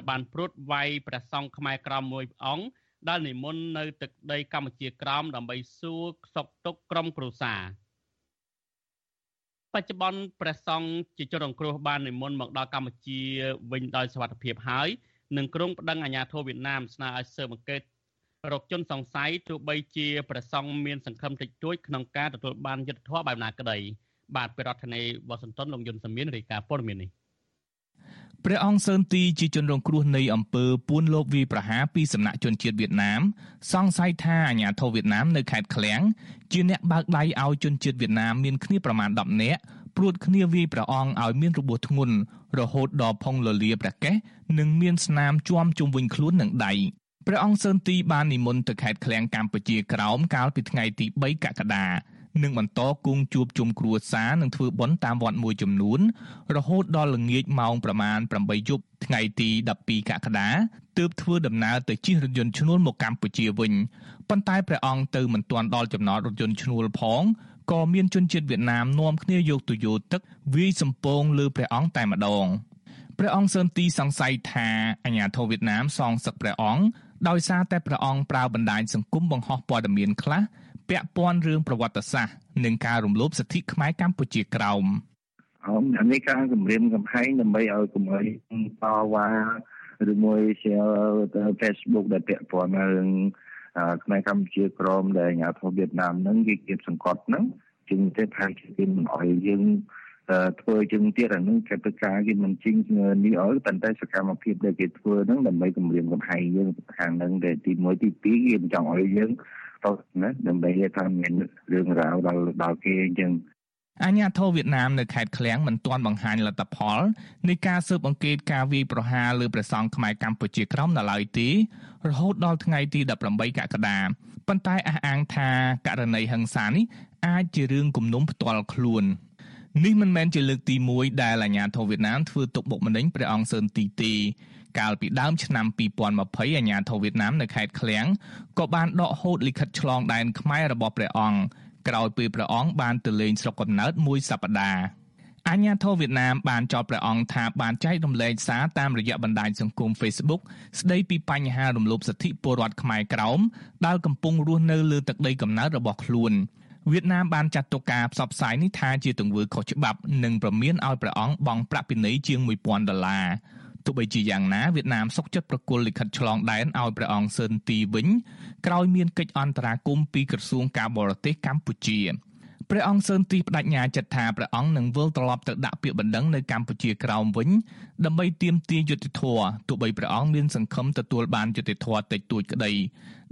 បានព្រួតវាយព្រះសង្ឃខ្មែរក្រមមួយអង្គដែលនិមន្តនៅទឹកដីកម្ពុជាក្រមដើម្បីសួរសុខទុក្ខក្រុមគ្រួសារបច្ចុប្បន្នព្រះសង្ឃជាជនរងគ្រោះបាននិមន្តមកដល់កម្ពុជាវិញដោយសវត្ថភាពហើយនឹងក្រុងប្តឹងអាជ្ញាធរវៀតណាមស្នើឲ្យស៊ើបអង្កេតរកជនសង្ស័យទោះបីជាព្រះសង្ឃមានសង្ឃឹមតិចតួចក្នុងការទទួលបានយុត្តិធម៌បែបណាក្តីបាទពីរដ្ឋធានីវ៉ាស៊ីនតោនលោកយុនសាមៀនរាយការណ៍ព័ត៌មាននេះ ព្រះអង្គសឺនទីជាជនរងគ្រោះនៃអំពើពួនលបវាយប្រហារពីសំណាក់ជនជាតិវៀតណាម សង្ស័យថាអាញាធរវៀតណាមនៅខេត្តឃ្លៀងជាអ្នកបើកដៃឲ្យជនជាតិវៀតណាមមានគ្នាប្រមាណ10នាក់ព្រួតគ្នាវាយព្រះអង្គឲ្យមានរបួសធ្ងន់រហូតដល់ផុងលលាប្រកេះនិងមានស្នាមជួមជុំវិញខ្លួននឹងដៃព្រះអង្គសឺនទីបាននិមន្តទៅខេត្តឃ្លៀងកម្ពុជាក្រោមកាលពីថ្ងៃទី3កក្កដា និងបន្តគង់ជួបជុំគ្រួសារនិងធ្វើបុណ្យតាមវត្តមួយចំនួន រហូតដល់ល្ងាចម៉ោងប្រមាណ8យប់ថ្ងៃទី12កក្កដាទើបធ្វើដំណើរទៅជិះរថយន្តឈ្នួលមកកម្ពុជាវិញប៉ុន្តែព្រះអង្គទៅមិនទាន់ដល់ចំណតរថយន្តឈ្នួលផងក៏មានជនជាតិវៀតណាមនាំគ្នាយកទុយោទឹកវាយសំពងលើព្រះអង្គតែម្ដងព្រះអង្គសឺនទីសង្ស័យថាអាញាធរវៀតណាមសងសឹកព្រះអង្គដោយសារតែព្រះអង្គប្រើបណ្ដាញសង្គមបង្ហោះព័ត៌មានខ្លះ ពាក់ព័ន្ធរឿងប្រវត្តិសាស្ត្រនិងការរំលោភសិទ្ធិខ្មែរកម្ពុជាក្រោមអមអានេះការគម្រាមកំហែងដើម្បីឲ្យកុំឲ្យតវ៉ាឬមួយ share ទៅ Facebook ដែលពាក់ព័ន្ធនឹងខ្មែរកម្ពុជាក្រមដែលអាញាធិបតេយ្យវៀតណាមហ្នឹងគេគៀបសង្កត់ហ្នឹងជាងទៅថាគេមិនអោយយើងធ្វើជាងទៀតអានឹងគេទៅការគេមិនជិញនេះអើប៉ុន្តែសកម្មភាពដែលគេធ្វើហ្នឹងដើម្បីគម្រាមកំហែងយើងខាងហ្នឹងដែលទី1ទី2គេមិនចង់ឲ្យយើង ទៅណាដើម្បីថាមានរឿងរ៉ាវដល់ដល់គេអញ្ចឹងអាញាធរវៀតណាមនៅខេត្តឃ្លៀងមិនទាន់បង្ហាញលទ្ធផលនៃការស៊ើបអង្កេតការវាយប្រហារលើព្រះសង្ឃខ្មែរកម្ពុជាក្រោមនៅឡើយទេរហូតដល់ថ្ងៃទី18កក្កដាប៉ុន្តែអះអាងថាករណីហិង្សានេះអាចជារឿងគំនុំផ្ទាល់ខ្លួននេះមិនមែនជាលើកទី1ដែលអាញាធរវៀតណាមធ្វើទុកបុកម្នេញព្រះអង្គសឺនទីទី កាលពីដើមឆ្នាំ2020អាញាធរវៀតណាមនៅខេត្តឃ្លៀងក៏បានដកហូតលិខិតឆ្លងដែនខ្មែររបស់ព្រះអង្គក្រោយពេលព្រះអង្គបានទៅលេងស្រុកកំណើតមួយសប្តាហ៍អាញាធរវៀតណាមបានចោទព្រះអង្គថាបានចែករំលែកសារតាមរយៈបណ្ដាញសង្គម Facebook ស្ដីពីបញ្ហារំលោភសិទ្ធិពលរដ្ឋខ្មែរក្រោមដែលកំពុងរស់នៅលើទឹកដីកំណើតរបស់ខ្លួនវៀតណាមបានចាត់ទុកការផ្សព្វផ្សាយនេះថាជាទង្វើខុសច្បាប់និងប្រមានឲ្យព្រះអង្គបង់ប្រាក់ពិន័យជាង1000ដុល្លារ ទោះបីជាយ៉ាងណាវៀតណាមសុកចិត្តប្រគល់លិខិតឆ្លងដែនឲ្យព្រះអង្គស៊ិនទីវិញក្រោយមានកិច្ចអន្តរាគមន៍ពីក្រសួងការបរទេសកម្ពុជាព្រះអង្គសឺនទីបដិញ្ញាចិត្តថាព្រះអង្គនឹងវិលត្រឡប់ទៅដាក់ពាក្យបណ្ដឹងនៅកម្ពុជាក្រោមវិញដើម្បីទាមទារយុត្តិធម៌ទោះបីព្រះអង្គមានសង្ឃឹមទទួលបានយុត្តិធម៌តិចតួចក្តី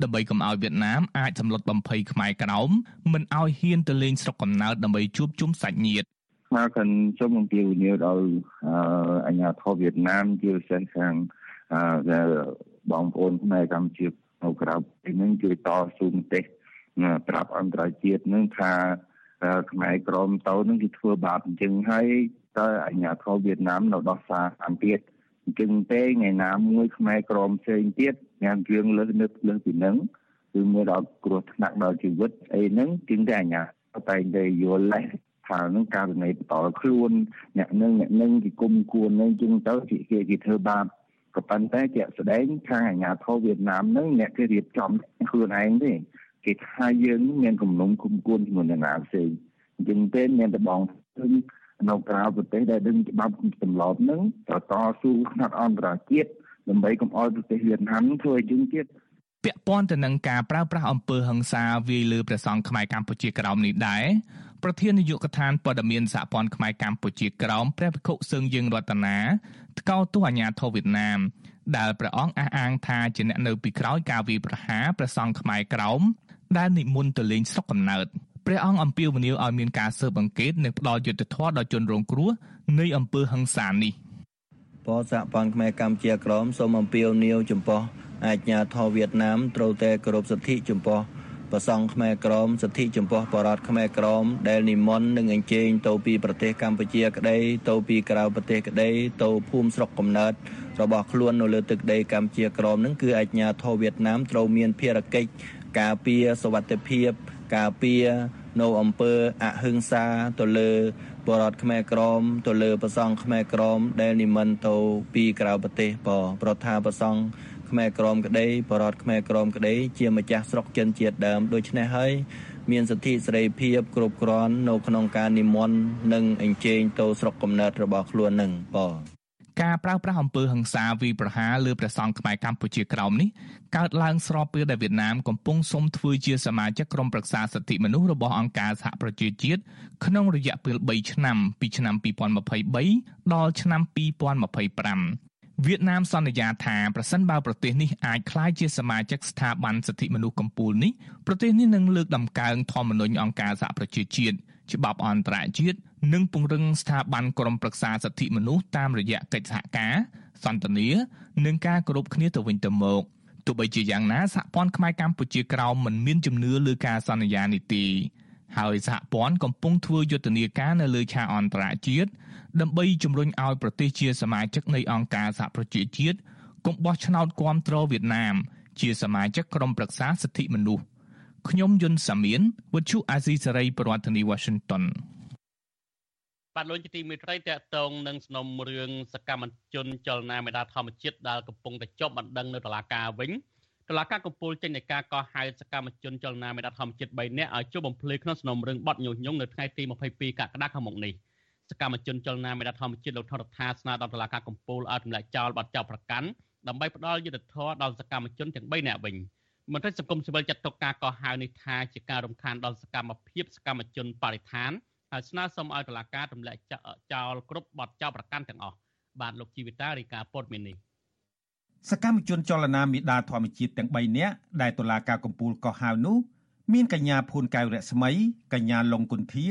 ដើម្បីកុំឲ្យវៀតណាមអាចសម្លុតបំភ័យខ្មែរក្រោមមិនឲ្យហ៊ានទៅលេងស្រុកកំណើតដើម្បីជួបជុំសាច់ញាតិ មកកាន់សូមអំពាវនាវដល់អាញាធរវៀតណាមជាពិសេសខាងបងប្អូនខ្មែរកម្ពុជានៅក្រៅពីនឹងជួយតស៊ូមតិប្រាប់អន្តរជាតិនឹងថាខ្មែរក្រមតៅនឹងគេធ្វើបាបអញ្ចឹងហើយតើអាញាធរវៀតណាមនៅដោះសារអានទៀតអញ្ចឹងទេថ្ងៃណាមួយខ្មែរក្រមផ្សេងទៀតញ៉ាំគ្រឿងលើសនឹកលើសពីនឹងគឺមើលដល់គ្រោះថ្នាក់ដល់ជីវិតអីហ្នឹងជាងតែអាញាតែងតែយល់ លេះថានឹងករណីបន្តខ្លួនអ្នកនឹងអ្នកនឹងគេគុំគួននឹងជាងទៅគេគេធ្វើបាបក៏ប៉ុន្តែជាក់ស្ដែងខាងអាញាធរវៀតណាមនឹងអ្នកគេរៀបចំខ្លួនឯងទេគេថាយើងមានគំនុំគុំគួនជាមួយនឹងណាផ្សេងអញ្ចឹងទេមានតែបងឃើញនៅក្រៅប្រទេសដែលដឹងច្បាប់ទម្លាប់នឹងតតស៊ូខ្នាតអន្តរជាតិដើម្បីកុំឲ្យប្រទេសវៀតណាមធ្វើឲ្យយើងទៀតពាក់ព័ន្ធទៅនឹងការប្រើប្រាស់អំពើហិង្សាវាយលើព្រះសង្ឃខ្មែរកម្ពុជាក្រោមនេះដែរ ប្រធាននាយកដ្ឋានព័ត៌មានសហព័ន្ធខ្មែរកម្ពុជាក្រោមព្រះភិក្ខុសឹងយើងរតនាថ្កោលទោសអាញាធរវៀតណាមដែលព្រះអង្គអះអាងថាជាអ្នកនៅពីក្រោយការវាយប្រហារព្រះសង្ឃខ្មែរក្រោមដែលនិមន្តទៅលេងស្រុកកំណើតព្រះអង្គអំពាវនាវឲ្យមានការស៊ើបអង្កេតនិងផ្ដល់យុត្តិធម៌ដល់ជនរងគ្រោះនៃអំពើហិង្សានេះបសហព័ន្ធខ្មែរកម្ពុជាក្រមសូមអំពាវនាវចំពោះអាជ្ញាធរវៀតណាមត្រូវតែគោរពសិទ្ធិចំពោះ ប្រសង់ខ្មែរក្រមសិទ្ធិចំពោះបរតខ្មែរក្រមដែលនិមន្តនិងអញ្ជើញទៅពីប្រទេសកម្ពុជាក្តីទៅពីក្រៅប្រទេសក្តីទៅភូមិស្រុកកំណើតរបស់ខ្លួននៅលើទឹកដីកម្ពុជាក្រមនឹងគឺអាជ្ញាធរវៀតណាមត្រូវមានភារកិច្ចការពារសវត្ថិភាពការពារនៅអំពើអហិង្សាទៅលើបរតខ្មែរក្រមទៅលើប្រសង់ខ្មែរក្រមដែលនិមន្តទៅពីក្រៅប្រទេសបប្រថាប្រសង់ ខ្មែរក្រមក្តីបរតខ្មែរក្រមក្តីជាម្ចាស់ស្រុកចិនជាតិដើមដូច្នេះហើយមានសិទ្ធិសេរីភាពគ្រប់គ្រាន់នៅក្នុងការនិមន្តនិងអញ្ជើញទៅស្រុកកំណើតរបស់ខ្លួននឹងបការប្រើប្រាស់អំពើហិង្សាវាយប្រហារលើព្រះសង្ឃខ្មែរកម្ពុជាក្រោមនេះកើតឡើងស្របពេលដែលវៀតណាមកំពុងសុំធ្វើជាសមាជិកក្រុមប្រឹក្សាសិទ្ធិមនុស្សរបស់អង្គការសហប្រជាជាតិក្នុងរយៈពេល3ឆ្នាំពីឆ្នាំ2023ដល់ឆ្នាំ2025 វៀតណាមសន្យាថាប្រសិនបើប្រទេសនេះអាចក្លាយជាសមាជិកស្ថាប័នសិទ្ធិមនុស្សកម្ពុជានេះប្រទេសនេះនឹងលើកដំកើងធម្មនុញ្ញអង្គការសហប្រជាជាតិច្បាប់អន្តរជាតិនិងពង្រឹងស្ថាប័នក្រមប្រឹក្សាសិទ្ធិមនុស្សតាមរយៈកិច្ចសហការសន្ទនានិងការគោរពគ្នាទៅវិញទៅមកទោះបីជាយ៉ាងណាសហព័ន្ធខ្មែរកម្ពុជាក្រោមមិនមានជំនឿលើការសន្យានេះទេហើយសហព័ន្ធកំពុងធ្វើយុទ្ធនាការនៅលើឆាកអន្តរជាតិ ដើម្បីជំរុញឲ្យប្រទេសជាសមាជិកនៃអង្គការសហប្រជាជាតិកុំបោះឆ្នោតគាំទ្រវៀតណាម ជាសមាជិកក្រុមប្រឹក្សាសិទ្ធិមនុស្សខ្ញុំយុនសាមៀនវិទ្យុអាស៊ីសេរីប្រធានាធិបតី Washington បាទលោកជាទីមេត្រីតកតងនឹងសំណុំរឿងសកម្មជនចលនាមេដាធម្មជាតិដែលកំពុងតែជាប់បណ្ដឹងនៅតុលាការវិញតុលាការកំពូលចេញនៃការកោះហៅសកម្មជនចលនាមេដាធម្មជាតិ3នាក់ឲ្យជួបបំភ្លឺក្នុងសំណុំរឿងបទញុះញង់នៅថ្ងៃទី22កក្កដាខាងមុខនេះ សកម្មជនចលនាមេដាធម្មជាតិលោកថនរដ្ឋាស្នើដល់តុលាការកំពូលឲ្យទម្លាក់ចោលបទចោទប្រកាន់ដើម្បីផ្ដល់យុត្តិធម៌ដល់សកម្មជនទាំង3នាក់វិញ។មន្ត្រីសង្គមស៊ីវិលចាត់ទុកការកោះហៅនេះថាជាការរំខានដល់សកម្មភាពសកម្មជនបរិស្ថានហើយស្នើសុំឲ្យតុលាការទម្លាក់ចោលគ្រប់បទចោទប្រកាន់ទាំងអស់បាទលោកជីវិតារីកាពុតមីនីសកម្មជនចលនាមេដាធម្មជាតិទាំង3នាក់ដែលតុលាការកំពូលកោះហៅនោះមានកញ្ញាភួនកៅរស្មីកញ្ញាលងគុន្ធា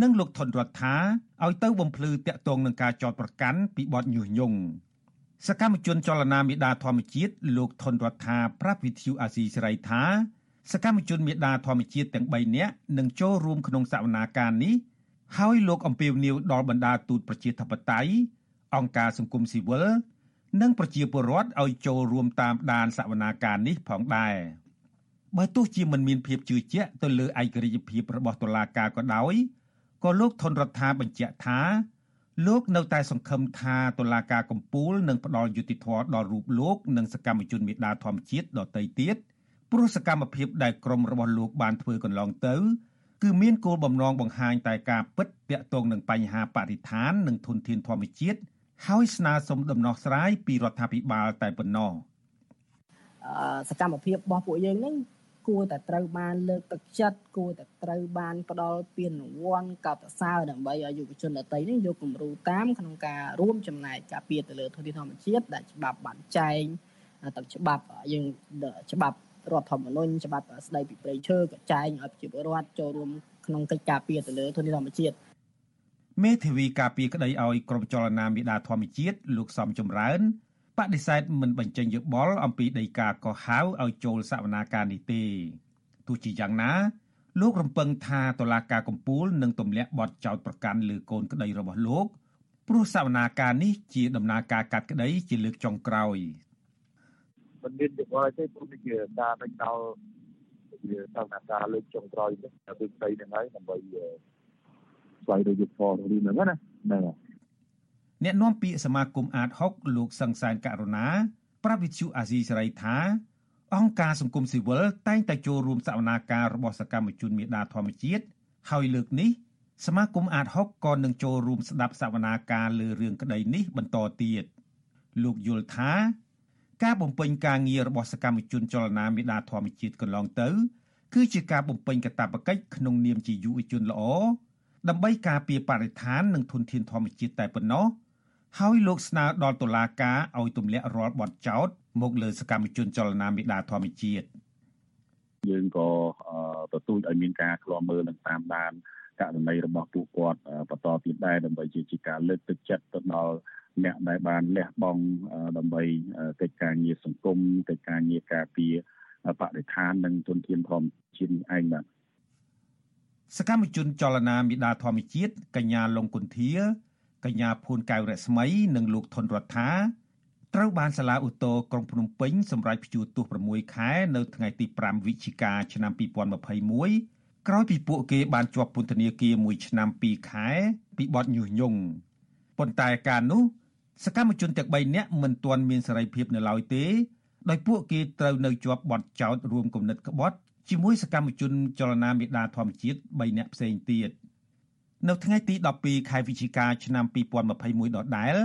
និងលោកថនរដ្ឋាឲ្យទៅបំភ្លឺតាក់ទងនឹងការចោទប្រកាន់ពីបទញុះញង់សកម្មជនចលនាមេដាធម្មជាតិលោកថនរដ្ឋាប្រាប់វិទ្យុអាស៊ីសេរីថាសកម្មជនមេដាធម្មជាតិទាំង3នាក់នឹងចូលរួមក្នុងសវនាការនេះហើយលោកអំពីវនីវដល់បណ្ដាទូតប្រជាធិបតេយ្យអង្គការសង្គមស៊ីវិលនិងប្រជាពលរដ្ឋឲ្យចូលរួមតាមដានសវនាការនេះផងដែរបើទោះជាមិនមានភាពជឿជាក់ទៅលើឯករាជ្យភាពរបស់តុលាការក៏ដោយ ក៏លោកថនរដ្ឋាបញ្ជាក់ថាលោកនៅតែសង្ឃឹមថាតុលាការកំពូលនឹងផ្ដល់យុត្តិធម៌ដល់រូបលោកនិងសកម្មជនមេដាធម្មជាតិដទៃទៀតព្រោះសកម្មភាពដែលក្រុមរបស់លោកបានធ្វើកន្លងទៅ គឺមានគោលបំណងបង្ហាញតែការពិតទាក់ទងនឹងបញ្ហាបរិស្ថាននិងធនធានធម្មជាតិហើយស្នើសុំដំណោះស្រាយពីរដ្ឋាភិបាលតែប៉ុណ្ណោះសកម្មភាពរបស់ពួកយើងនឹង គួរតែត្រូវបានលើកទឹកចិត្តគួរតែត្រូវបានផ្ដល់ពានរង្វាន់កោតសរដើម្បីឲ្យយុវជនដទៃនេះយកគំរូតាមក្នុងការរួមចំណែកការពារទៅលើធនធានធម្មជាតិដែលច្បាប់បានចែងទឹកច្បាប់យើងច្បាប់រដ្ឋធម្មនុញ្ញច្បាប់ស្ដីពីព្រៃឈើក៏ចែងឲ្យប្រជាពលរដ្ឋចូលរួមក្នុងកិច្ចការពារទៅលើធនធានធម្មជាតិមេធាវីការពារក្តីឲ្យក្រមចលនាមេដាធម្មជាតិលោកសំចម្រើន បដិសេធមិនបញ្ចេញយោបល់អំពីដីកាកោះហៅឲ្យចូលសវនាការនេះទេទោះជាយ៉ាងណា លោករំពឹងថាតុលាការកំពូលនឹងទម្លាក់បទចោទប្រកាន់លើកូនក្តីរបស់លោកព្រោះសវនាការនេះជាដំណើរការកាត់ក្តីជាលើកចុងក្រោយមិនមានយោបល់ទេព្រោះជាការដឹកដល់វាសវនាការលើកចុងក្រោយនេះទៅស្ដីហ្នឹងហើយដើម្បីស្វែងរកយុទ្ធសាស្ត្ររឿងហ្នឹងណាហ្នឹងហើយ អ្នកនាំពាក្យសមាគមអាត6លោកសង្សានករណាប្រាប់វិទ្យុអាស៊ីសេរីថាអង្គការសង្គមស៊ីវិលតែងតែចូលរួមសវនាការរបស់សកម្មជនមេដាធម្មជាតិហើយលើកនេះសមាគមអាត6ក៏នឹងចូលរួមស្ដាប់សវនាការលើរឿងក្តីនេះបន្តទៀតលោកយល់ថាការបំពេញការងាររបស់សកម្មជនចលនាមេដាធម្មជាតិកន្លងទៅ គឺជាការបំពេញកាតព្វកិច្ចក្នុងនាមជាយុវជនល្អដើម្បីការពារបរិស្ថាននិងធនធានធម្មជាតិតែប៉ុណ្ណោះ ហើយលោកស្នើដល់តុលាការឲ្យទម្លាក់រាល់បទចោទមកលើសកម្មជនចលនាមេដាធម្មជាតិយើងក៏ទទូចឲ្យមានការឃ្លាំមើលនិងតាមដានករណីរបស់ពួកគាត់បន្តទៀតដែរដើម្បីជាការលើកទឹកចិត្តទៅដល់អ្នកដែលបានលះបង់ដើម្បីកិច្ចការងារសង្គមកិច្ចការងារការពារបរិស្ថាននិងទុនធានធម្មជាតិឯងបាទសកម្មជនចលនាមេដាធម្មជាតិកញ្ញាលងគុន្ធា កញ្ញាភួនកៅរស្មី និងលោកថនរដ្ឋាត្រូវបានសាលាឧទ្ធរក្រុងភ្នំពេញសម្រេចព្យួរទោស6ខែនៅថ្ងៃទី5វិច្ឆិកាឆ្នាំ2021ក្រោយពីពួកគេបានជាប់ពន្ធនាគារ1ឆ្នាំ2ខែពីបទញុះញង់ប៉ុន្តែការនោះសកម្មជនទាំង3នាក់មិនទាន់មានសេរីភាពនៅឡើយទេដោយពួកគេត្រូវនៅជាប់បទចោទរួមគំនិតក្បត់ជាមួយសកម្មជនចលនាមេដាធម្មជាតិ3នាក់ផ្សេងទៀត នៅថ្ងៃទី12ខែវិច្ឆិកាឆ្នាំ2021ដដែល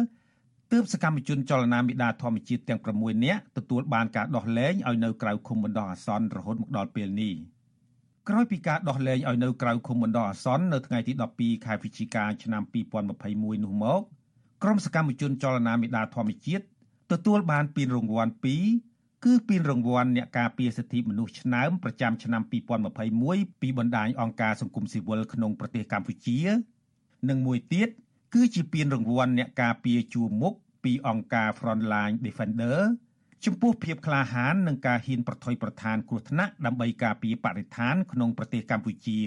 ទើបសកម្មជនចលនាមេដាធម្មជាតិទាំង6នាក់ទទួលបានការដោះលែងឲ្យនៅក្រៅឃុំបណ្ដោះអាសន្នរហូតមកដល់ពេលនេះក្រោយពីការដោះលែងឲ្យនៅក្រៅឃុំបណ្ដោះអាសន្ននៅថ្ងៃទី12ខែវិច្ឆិកាឆ្នាំ2021នោះមកក្រុមសកម្មជនចលនាមេដាធម្មជាតិទទួលបានពានរង្វាន់2 គឺពានរង្វាន់អ្នកការពារសិទ្ធិមនុស្សឆ្នើមប្រចាំឆ្នាំ2021ពីបណ្ដាញអង្គការសង្គមស៊ីវិលក្នុងប្រទេសកម្ពុជា និងមួយទៀតគឺជាពានរង្វាន់អ្នកការពារជួរមុខពីអង្គការ Frontline Defender ចំពោះភាពក្លាហាននិងការហ៊ានប្រថុយប្រឋានគ្រោះថ្នាក់ដើម្បីការពារបរិស្ថានក្នុងប្រទេសកម្ពុជា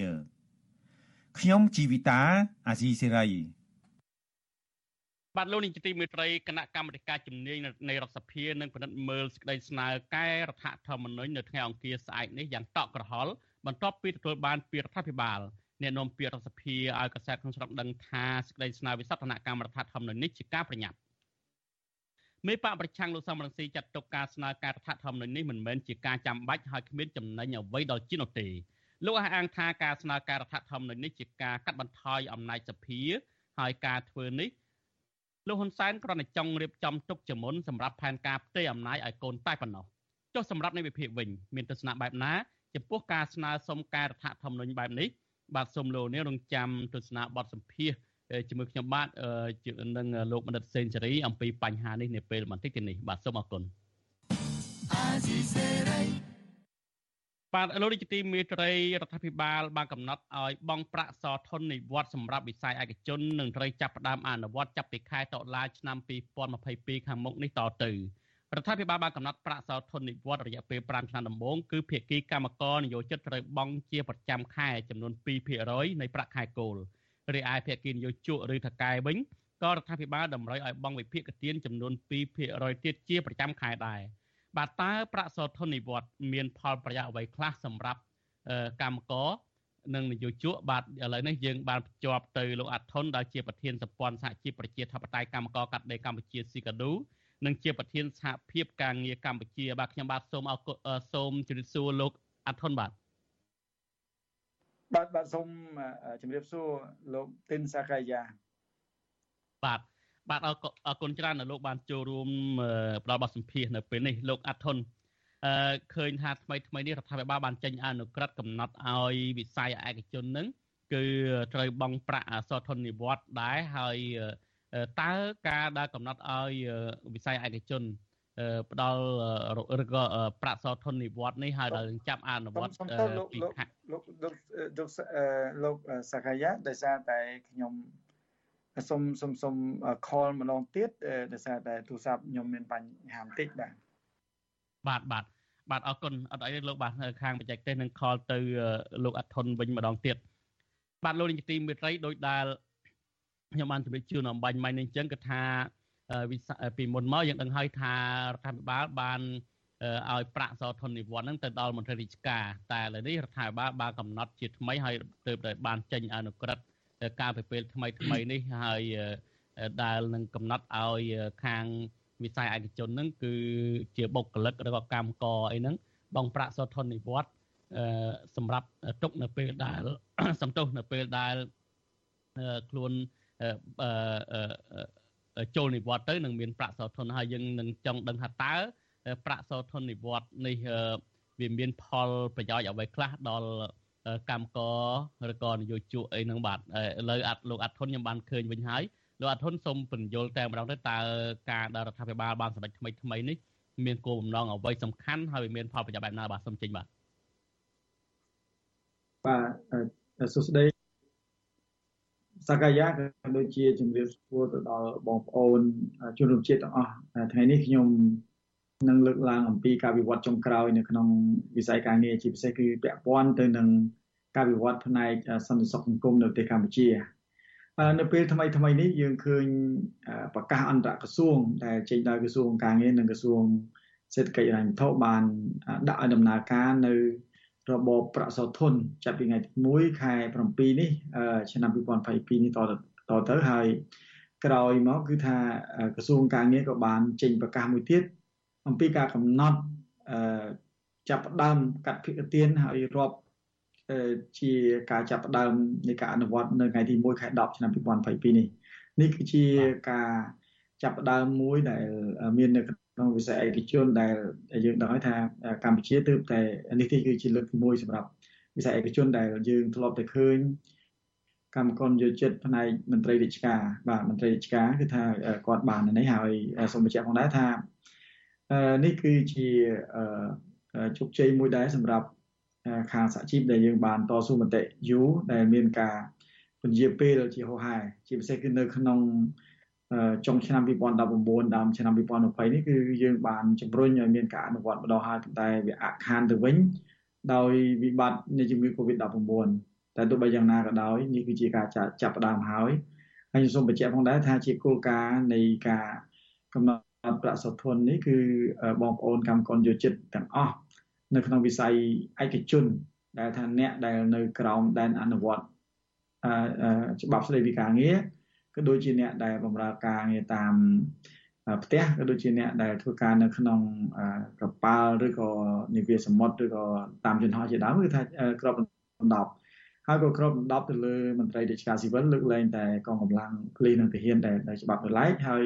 ខ្ញុំជីវិតាអាស៊ីសេរី បាទលោកនាយកទីមេត្រីគណៈកម្មាធិការជំនាញនៃរដ្ឋសភានឹងពិនិត្យមើលសេចក្តីស្នើកែរដ្ឋធម្មនុញ្ញនៅថ្ងៃអង្គារស្អែកនេះយ៉ាងតក់ក្រហល់បន្ទាប់ពីទទួលបានពីរដ្ឋាភិបាលអ្នកនាំពាក្យរដ្ឋសភាឲ្យកសែតក្នុងស្រុកដឹងថាសេចក្តីស្នើវិសោធនកម្មរដ្ឋធម្មនុញ្ញនេះជាការប្រញាប់មេបកប្រឆាំងលោកសំរងស៊ីចាត់ទុកការស្នើការរដ្ឋធម្មនុញ្ញនេះមិនមែនជាការចាំបាច់ហើយគ្មានចំណេញអ្វីដល់ជាតិនោះទេលោកអះអាងថាការស្នើការរដ្ឋធម្មនុញ្ញនេះជាការកាត់បន្ថយអំណាចសភាហើយការធ្វើនេះ លោកហ៊ុនសែនគ្រាន់តែចង់រៀបចំទុកជាមុនសម្រាប់ផែនការផ្ទេរអំណាចឲ្យកូនតែប៉ុណ្ណោះចុះសម្រាប់នៃវិភាគវិញមានទស្សនៈបែបណាចំពោះការស្នើសុំការរដ្ឋធម្មនុញ្ញបែបនេះបាទសូមលោកនេះរងចាំទស្សនាបទសម្ភាសជាមួយខ្ញុំបាទនឹងលោកបណ្ឌិតសេនស៊ូរីអំពីបញ្ហានេះនាពេលបន្តិចទៀតនេះបាទសូមអរគុណ បាទលោកនាយកទីមេត្រីរដ្ឋាភិបាលបានកំណត់ឲ្យបង់ប្រាក់សធននិវត្តសម្រាប់វិស័យឯកជននិងត្រូវចាប់ផ្ដើមអនុវត្តចាប់ពីខែតុលាឆ្នាំ2022ខាងមុខនេះតទៅរដ្ឋាភិបាលបានកំណត់ប្រាក់សោធននិវត្តរយៈពេល5ឆ្នាំដំបូងគឺភាគីកម្មករនិយោជិតត្រូវបង់ជាប្រចាំខែចំនួន2%នៃប្រាក់ខែគោលរីឯភាគីនយោជកឬថកែវិញក៏រដ្ឋាភិបាលតម្រូវឲ្យបង់វិភាគទានចំនួន2%ទៀតជាប្រចាំខែដែរ បាទតើប្រាក់សោធននិវត្តមានផលប្រយោជន៍អ្វីខ្លះសម្រាប់កម្មករនិងនយោជកបាទឥឡូវនេះយើងបានភ្ជាប់ទៅលោកអាត់ថុនដែលជាប្រធានសម្ព័ន្ធសហជីពប្រជាធិបតេយ្យកម្មករកាត់ដេរកម្ពុជាស៊ីកាឌូនិងជាប្រធានសហភាពការងារកម្ពុជាបាទខ្ញុំបាទសូមអរគុណសូមជម្រាបសួរលោកអាត់ថុនបាទបាទបាទសូមជម្រាបសួរលោកទីនសាកាយាបាទ បាទអរគុណច្រើនដែលលោកបានចូលរួមផ្ដល់បទសម្ភាសន៍នៅពេលនេះលោកអាត់ថុនអឺឃើញថាថ្មីថ្មីនេះរដ្ឋាភិបាលបានចេញអនុក្រឹត្យកំណត់ឲ្យវិស័យឯកជននឹងគឺត្រូវបង់ប្រាក់អសរធននិវត្តដែរហើយតើការដែលកំណត់ឲ្យវិស័យឯកជនផ្ដល់ឬក៏ប្រាក់សោធននិវត្តនេះហើយដល់ចាប់អនុវត្តពីខាងលោកលោកលោកលោកសកាយាដោយសារតែខ្ញុំ សុំសុំសុំ call ម្ដងទៀតដោយសារតែទូរស័ព្ទខ្ញុំមានបញ្ហាបន្តិចបាទបាទបាទបាទអរគុណអត់អីលោកបាទខាងបច្ចេកទេសនឹង call ទៅលោកអធុនវិញម្ដងទៀតបាទលោកនាយកទីមេត្រីដោយដែលខ្ញុំបានជម្រាបជូនអំបញ្ញមិញនេះអញ្ចឹងគឺថាវិសពីមុនមកយើងដឹងហើយថារដ្ឋាភិបាលបានឲ្យប្រាក់សោធននិវត្តន៍ហ្នឹងទៅដល់មន្ត្រីរាជការតែឥឡូវនេះរដ្ឋាភិបាលបានកំណត់ជាថ្មីហើយទើបតែបានចេញអនុក្រឹត្យ ការពីពេលថ្មីថ្មីនេះហើយដែលនឹងកំណត់ឲ្យខាងវិស័យឯកជនហ្នឹងគឺជាបុគ្គលិកឬក៏កម្មករអីហ្នឹងបងប្រាក់សោធននិវត្តន៍សម្រាប់ទុកនៅពេលដែលសំទោសនៅពេលដែលខ្លួនចូលនិវត្តន៍ទៅនឹងមានប្រាក់សោធនហើយយើងនឹងចង់ដឹងថាតើប្រាក់សោធននិវត្តន៍នេះវាមានផលប្រយោជន៍អ្វីខ្លះដល់ កម្មករឬក៏នយោជកអីហ្នឹងបាទឥឡូវអត់លោកអត់ធុនខ្ញុំបានឃើញវិញហើយលោកអត់ធុនសូមពន្យល់តែម្ដងទៅតើការដែលរដ្ឋាភិបាលបានសម្រេចថ្មីថ្មីនេះមានគោលបំណងអ្វីសំខាន់ហើយមានផលប្រយោជន៍បែបណាបាទសូមចេញបាទបាទសួស្តីសកាយាក៏ដូចជាជំរាបសួរទៅដល់បងប្អូនជនរួមជាតិទាំងអស់ថ្ងៃនេះខ្ញុំ នឹងលើកឡើងអំពីការវិវត្តចុងក្រោយនៅក្នុងវិស័យការងារជាពិសេសគឺពាក់ព័ន្ធទៅនឹងការវិវត្តផ្នែកសន្តិសុខសង្គមនៅប្រទេសកម្ពុជានៅពេលថ្មីថ្មីនេះយើងឃើញប្រកាសអន្តរក្រសួងដែលចេញដោយក្រសួងការងារនិងក្រសួងសេដ្ឋកិច្ចហិរញ្ញវត្ថុបានដាក់ឲ្យដំណើរការនៅរបបប្រាក់សោធនចាប់ពីថ្ងៃទី1ខែ7នេះឆ្នាំ2022នេះតតទៅហើយក្រោយមកគឺថាក្រសួងការងារក៏បានចេញប្រកាសមួយទៀត អំពីការកំណត់ចាប់ផ្ដើមកាត់ភិកទានហើយរាប់ជាការចាប់ផ្ដើមនៃការអនុវត្តនៅថ្ងៃទី1ខែ10ឆ្នាំ2022នេះនេះគឺជាការចាប់ផ្ដើមមួយដែលមាននៅក្នុងវិស័យឯកជនដែលយើងដឹងហើយថាកម្ពុជាទើបតែនេះគឺជាលើកទី1សម្រាប់វិស័យឯកជនដែលយើងធ្លាប់តែឃើញកម្មករយោជិតផ្នែកមន្ត្រីរាជការបាទមន្ត្រីរាជការគឺថាគាត់បាននេះហើយសូមបញ្ជាក់ផងដែរថា នេះគឺជាជោគជ័យមួយដែរសម្រាប់ខាងសហជីពដែលយើងបានតស៊ូមតិយូរដែលមានការពន្យាពេលជាហោហែជាពិសេសគឺនៅក្នុងចុងឆ្នាំ2019ដើមឆ្នាំ2020នេះគឺយើងបានជំរុញឲ្យមានការអនុវត្តម្ដងហើយតែវាអាក់ខានទៅវិញដោយវិបត្តិនៃជំងឺ Covid-19 តែទោះបីយ៉ាងណាក៏ដោយនេះគឺជាការចាប់ផ្ដើមហើយហើយខ្ញុំសូមបញ្ជាក់ផងដែរថាជាគោលការណ៍នៃការកំណត់ ប្រាក់សោធននេះគឺបងប្អូនកម្មករយោជិតទាំងអស់នៅក្នុងវិស័យឯកជន ដែលថាអ្នកដែលនៅក្រោមដែនអនុវត្តច្បាប់ស្តីពីការងារក៏ដូចជាអ្នកដែលបម្រើការងារតាមផ្ទះក៏ដូចជាអ្នកដែលធ្វើការនៅក្នុងកប៉ាល់ឬក៏នាវាសមុទ្រឬក៏តាមយន្តហោះជាដើមគឺថាក្របដណ្ដប់ហើយក៏ក្របដណ្ដប់ទៅលើមន្ត្រីរាជការស៊ីវិលលើកលែងតែកងកម្លាំងពលីនិងទាហានដែលច្បាប់នៅឡែកហើយ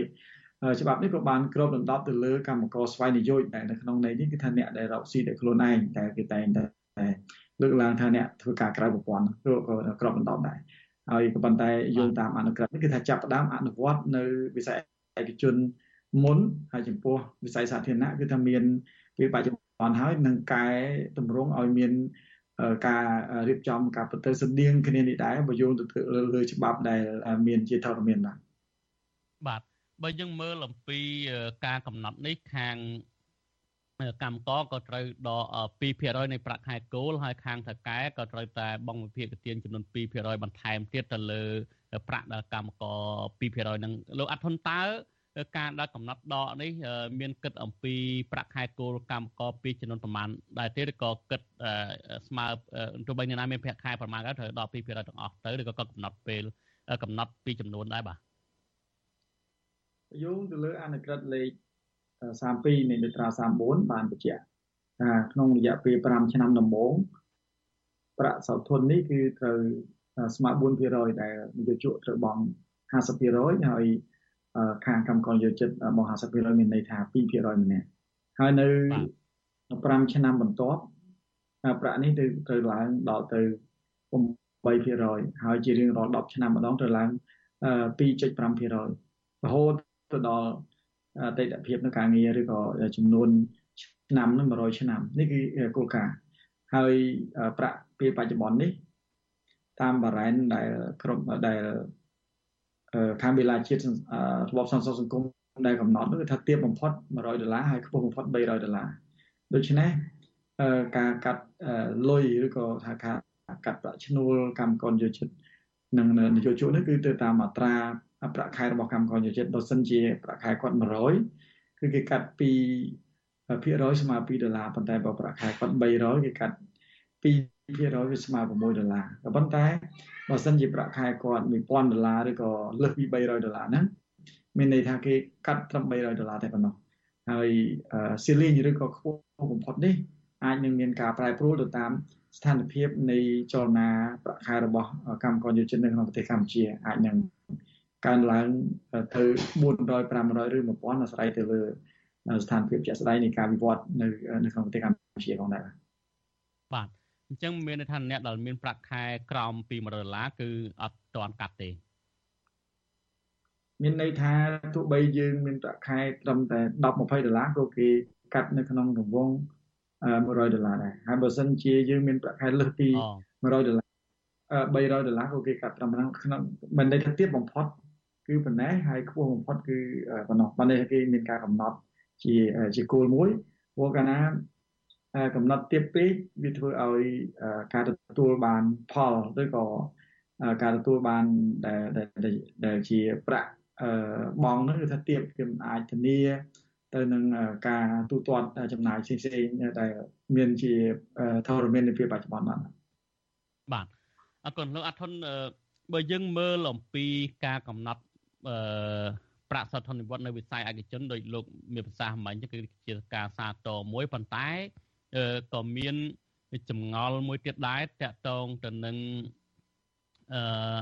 ច្បាប់នេះក៏បានគ្របដណ្ដប់ទៅលើកម្មករស្វ័យនយោជដែលនៅក្នុងន័យនេះគឺថាអ្នកដែលរកស៊ីដោយខ្លួនឯងតែគេតែងតែលើកឡើងថាអ្នកធ្វើការក្រៅប្រព័ន្ធក៏គ្របដណ្ដប់ដែរហើយក៏ប៉ុន្តែយោងតាមអនុក្រឹត្យនេះគឺថាចាប់ផ្ដើមអនុវត្តនៅវិស័យឯកជនមុនហើយចំពោះវិស័យសាធារណៈគឺថាមានវាបច្ចុប្បន្នហើយនឹងកែតម្រង់ឲ្យមានការរៀបចំការប្រតិស្តៀងគ្នានេះដែរបើយោងទៅលើច្បាប់ដែលមានជាធរមានបាទបាទ បើយើងមើលអំពីការកំណត់នេះខាងកម្មករក៏ត្រូវដក2%នៃប្រាក់ខែគោលហើយខាងថៅកែក៏ត្រូវតែបង់វិភាគទានចំនួន2%បន្ថែមទៀតទៅលើប្រាក់ដល់កម្មករ2%នឹងលោកអធុនតើការដាក់កំណត់ដកនេះមានគិតអំពីប្រាក់ខែគោលកម្មករពីចំនួនប្រមាណដែរទេឬក៏គិតស្មើទោះបីអ្នកណាមានប្រាក់ខែប្រមាណក៏ត្រូវដក2%ទាំងអស់ទៅឬក៏គាត់កំណត់ពេលកំណត់ពីចំនួនដែរបាទ យោងទៅលើអនុក្រឹត្យលេខ32នៃមាត្រា34បានបញ្ជាក់ថាក្នុងរយៈពេល5ឆ្នាំដំបូងប្រាក់សោធននេះគឺត្រូវស្មើ4%ដែលនិយោជកត្រូវបង់50%ហើយខាងកម្មករយោចិត្តបង់50%មានន័យថា2%ម្នាក់ហើយនៅ5ឆ្នាំបន្ទាប់ប្រាក់នេះទៅត្រូវឡើងដល់ទៅ8%ហើយជារៀងរាល់10ឆ្នាំម្ដងត្រូវឡើង2.5%រហូត ទៅដល់អតីតភាពនៅការងារឬក៏ចំនួនឆ្នាំនឹង100ឆ្នាំនេះគឺគោលការណ៍ហើយប្រាក់ពេលបច្ចុប្បន្ននេះ តាមបារ៉ែនដែលក្រុមដែលខាងបេឡាជាតិរបបសន្តិសុខសង្គមដែលកំណត់នោះគឺថាទាបបំផុត100ដុល្លារហើយខ្ពស់បំផុត300ដុល្លារដូច្នេះការកាត់លុយឬក៏ថាការកាត់ប្រាក់ឈ្នួលកម្មករយោជិតនិងនយោជកនេះគឺទៅតាមមាត្រា ប្រាក់ខែរបស់កម្មករយោជិតបើសិនជាប្រាក់ខែគាត់100គឺគេកាត់ពីភាគរយស្មើ2ដុល្លារប៉ុន្តែបើប្រាក់ខែគាត់300គេកាត់2%វាស្មើ6ដុល្លារក៏ប៉ុន្តែបើសិនជាប្រាក់ខែគាត់1000ដុល្លារឬក៏លើសពី300ដុល្លារហ្នឹងមានន័យថាគេកាត់ត្រឹម300ដុល្លារតែប៉ុណ្ណោះហើយ ceiling ឬក៏ខ្ពស់បំផុតនេះអាចនឹងមានការប្រែប្រួលទៅតាមស្ថានភាពនៃចលនាប្រាក់ខែរបស់កម្មករយុវជននៅក្នុងប្រទេសកម្ពុជាអាចនឹង កើនឡើងទៅ400 500ឬ1000អាស្រ័យទៅលើស្ថានភាពជាក់ស្ដែងនៃការវិវត្តនៅនៅក្នុងប្រទេសកម្ពុជាផងដែរបាទអញ្ចឹងមានន័យថាអ្នកដែលមានប្រាក់ខែក្រោមពី100ដុល្លារគឺអត់ទាន់កាត់ទេមានន័យថាទោះបីយើងមានប្រាក់ខែត្រឹមតែ10 20ដុល្លារក៏គេកាត់នៅក្នុងរង្វង់100ដុល្លារដែរហើយបើសិនជាយើងមានប្រាក់ខែលើសពី100ដុល្លារ300ដុល្លារក៏គេកាត់ត្រឹមហ្នឹងក្នុងមិនន័យថាទៀតបំផុត គឺប៉ុណ្ណេះហើយខ្ពស់បំផុតគឺប៉ុណ្ណោះប៉ុន្តែគេមានការកំណត់ជាជាគោលមួយព្រោះកាលណាកំណត់ទៀតពេកវាធ្វើឲ្យការទទួលបានផលឬក៏ការទទួលបានដែលដែលជាប្រាក់បងនោះគឺថាទៀតគឺអាចធានាទៅនឹងការទូទាត់ចំណាយផ្សេងៗដែលមានជាធរមាននៅពេលបច្ចុប្បន្នបាទបាទអរគុណលោកអាធុនបើយើងមើលអំពីការកំណត់ អឺប្រាក់សោធននិវត្តនៅវិស័យឯកជនដោយលោកមានប្រសាសន៍មិញគឺជាការសាទរមួយប៉ុន្តែក៏មានចម្ងល់មួយទៀតដែរតកតងទៅនឹងអឺ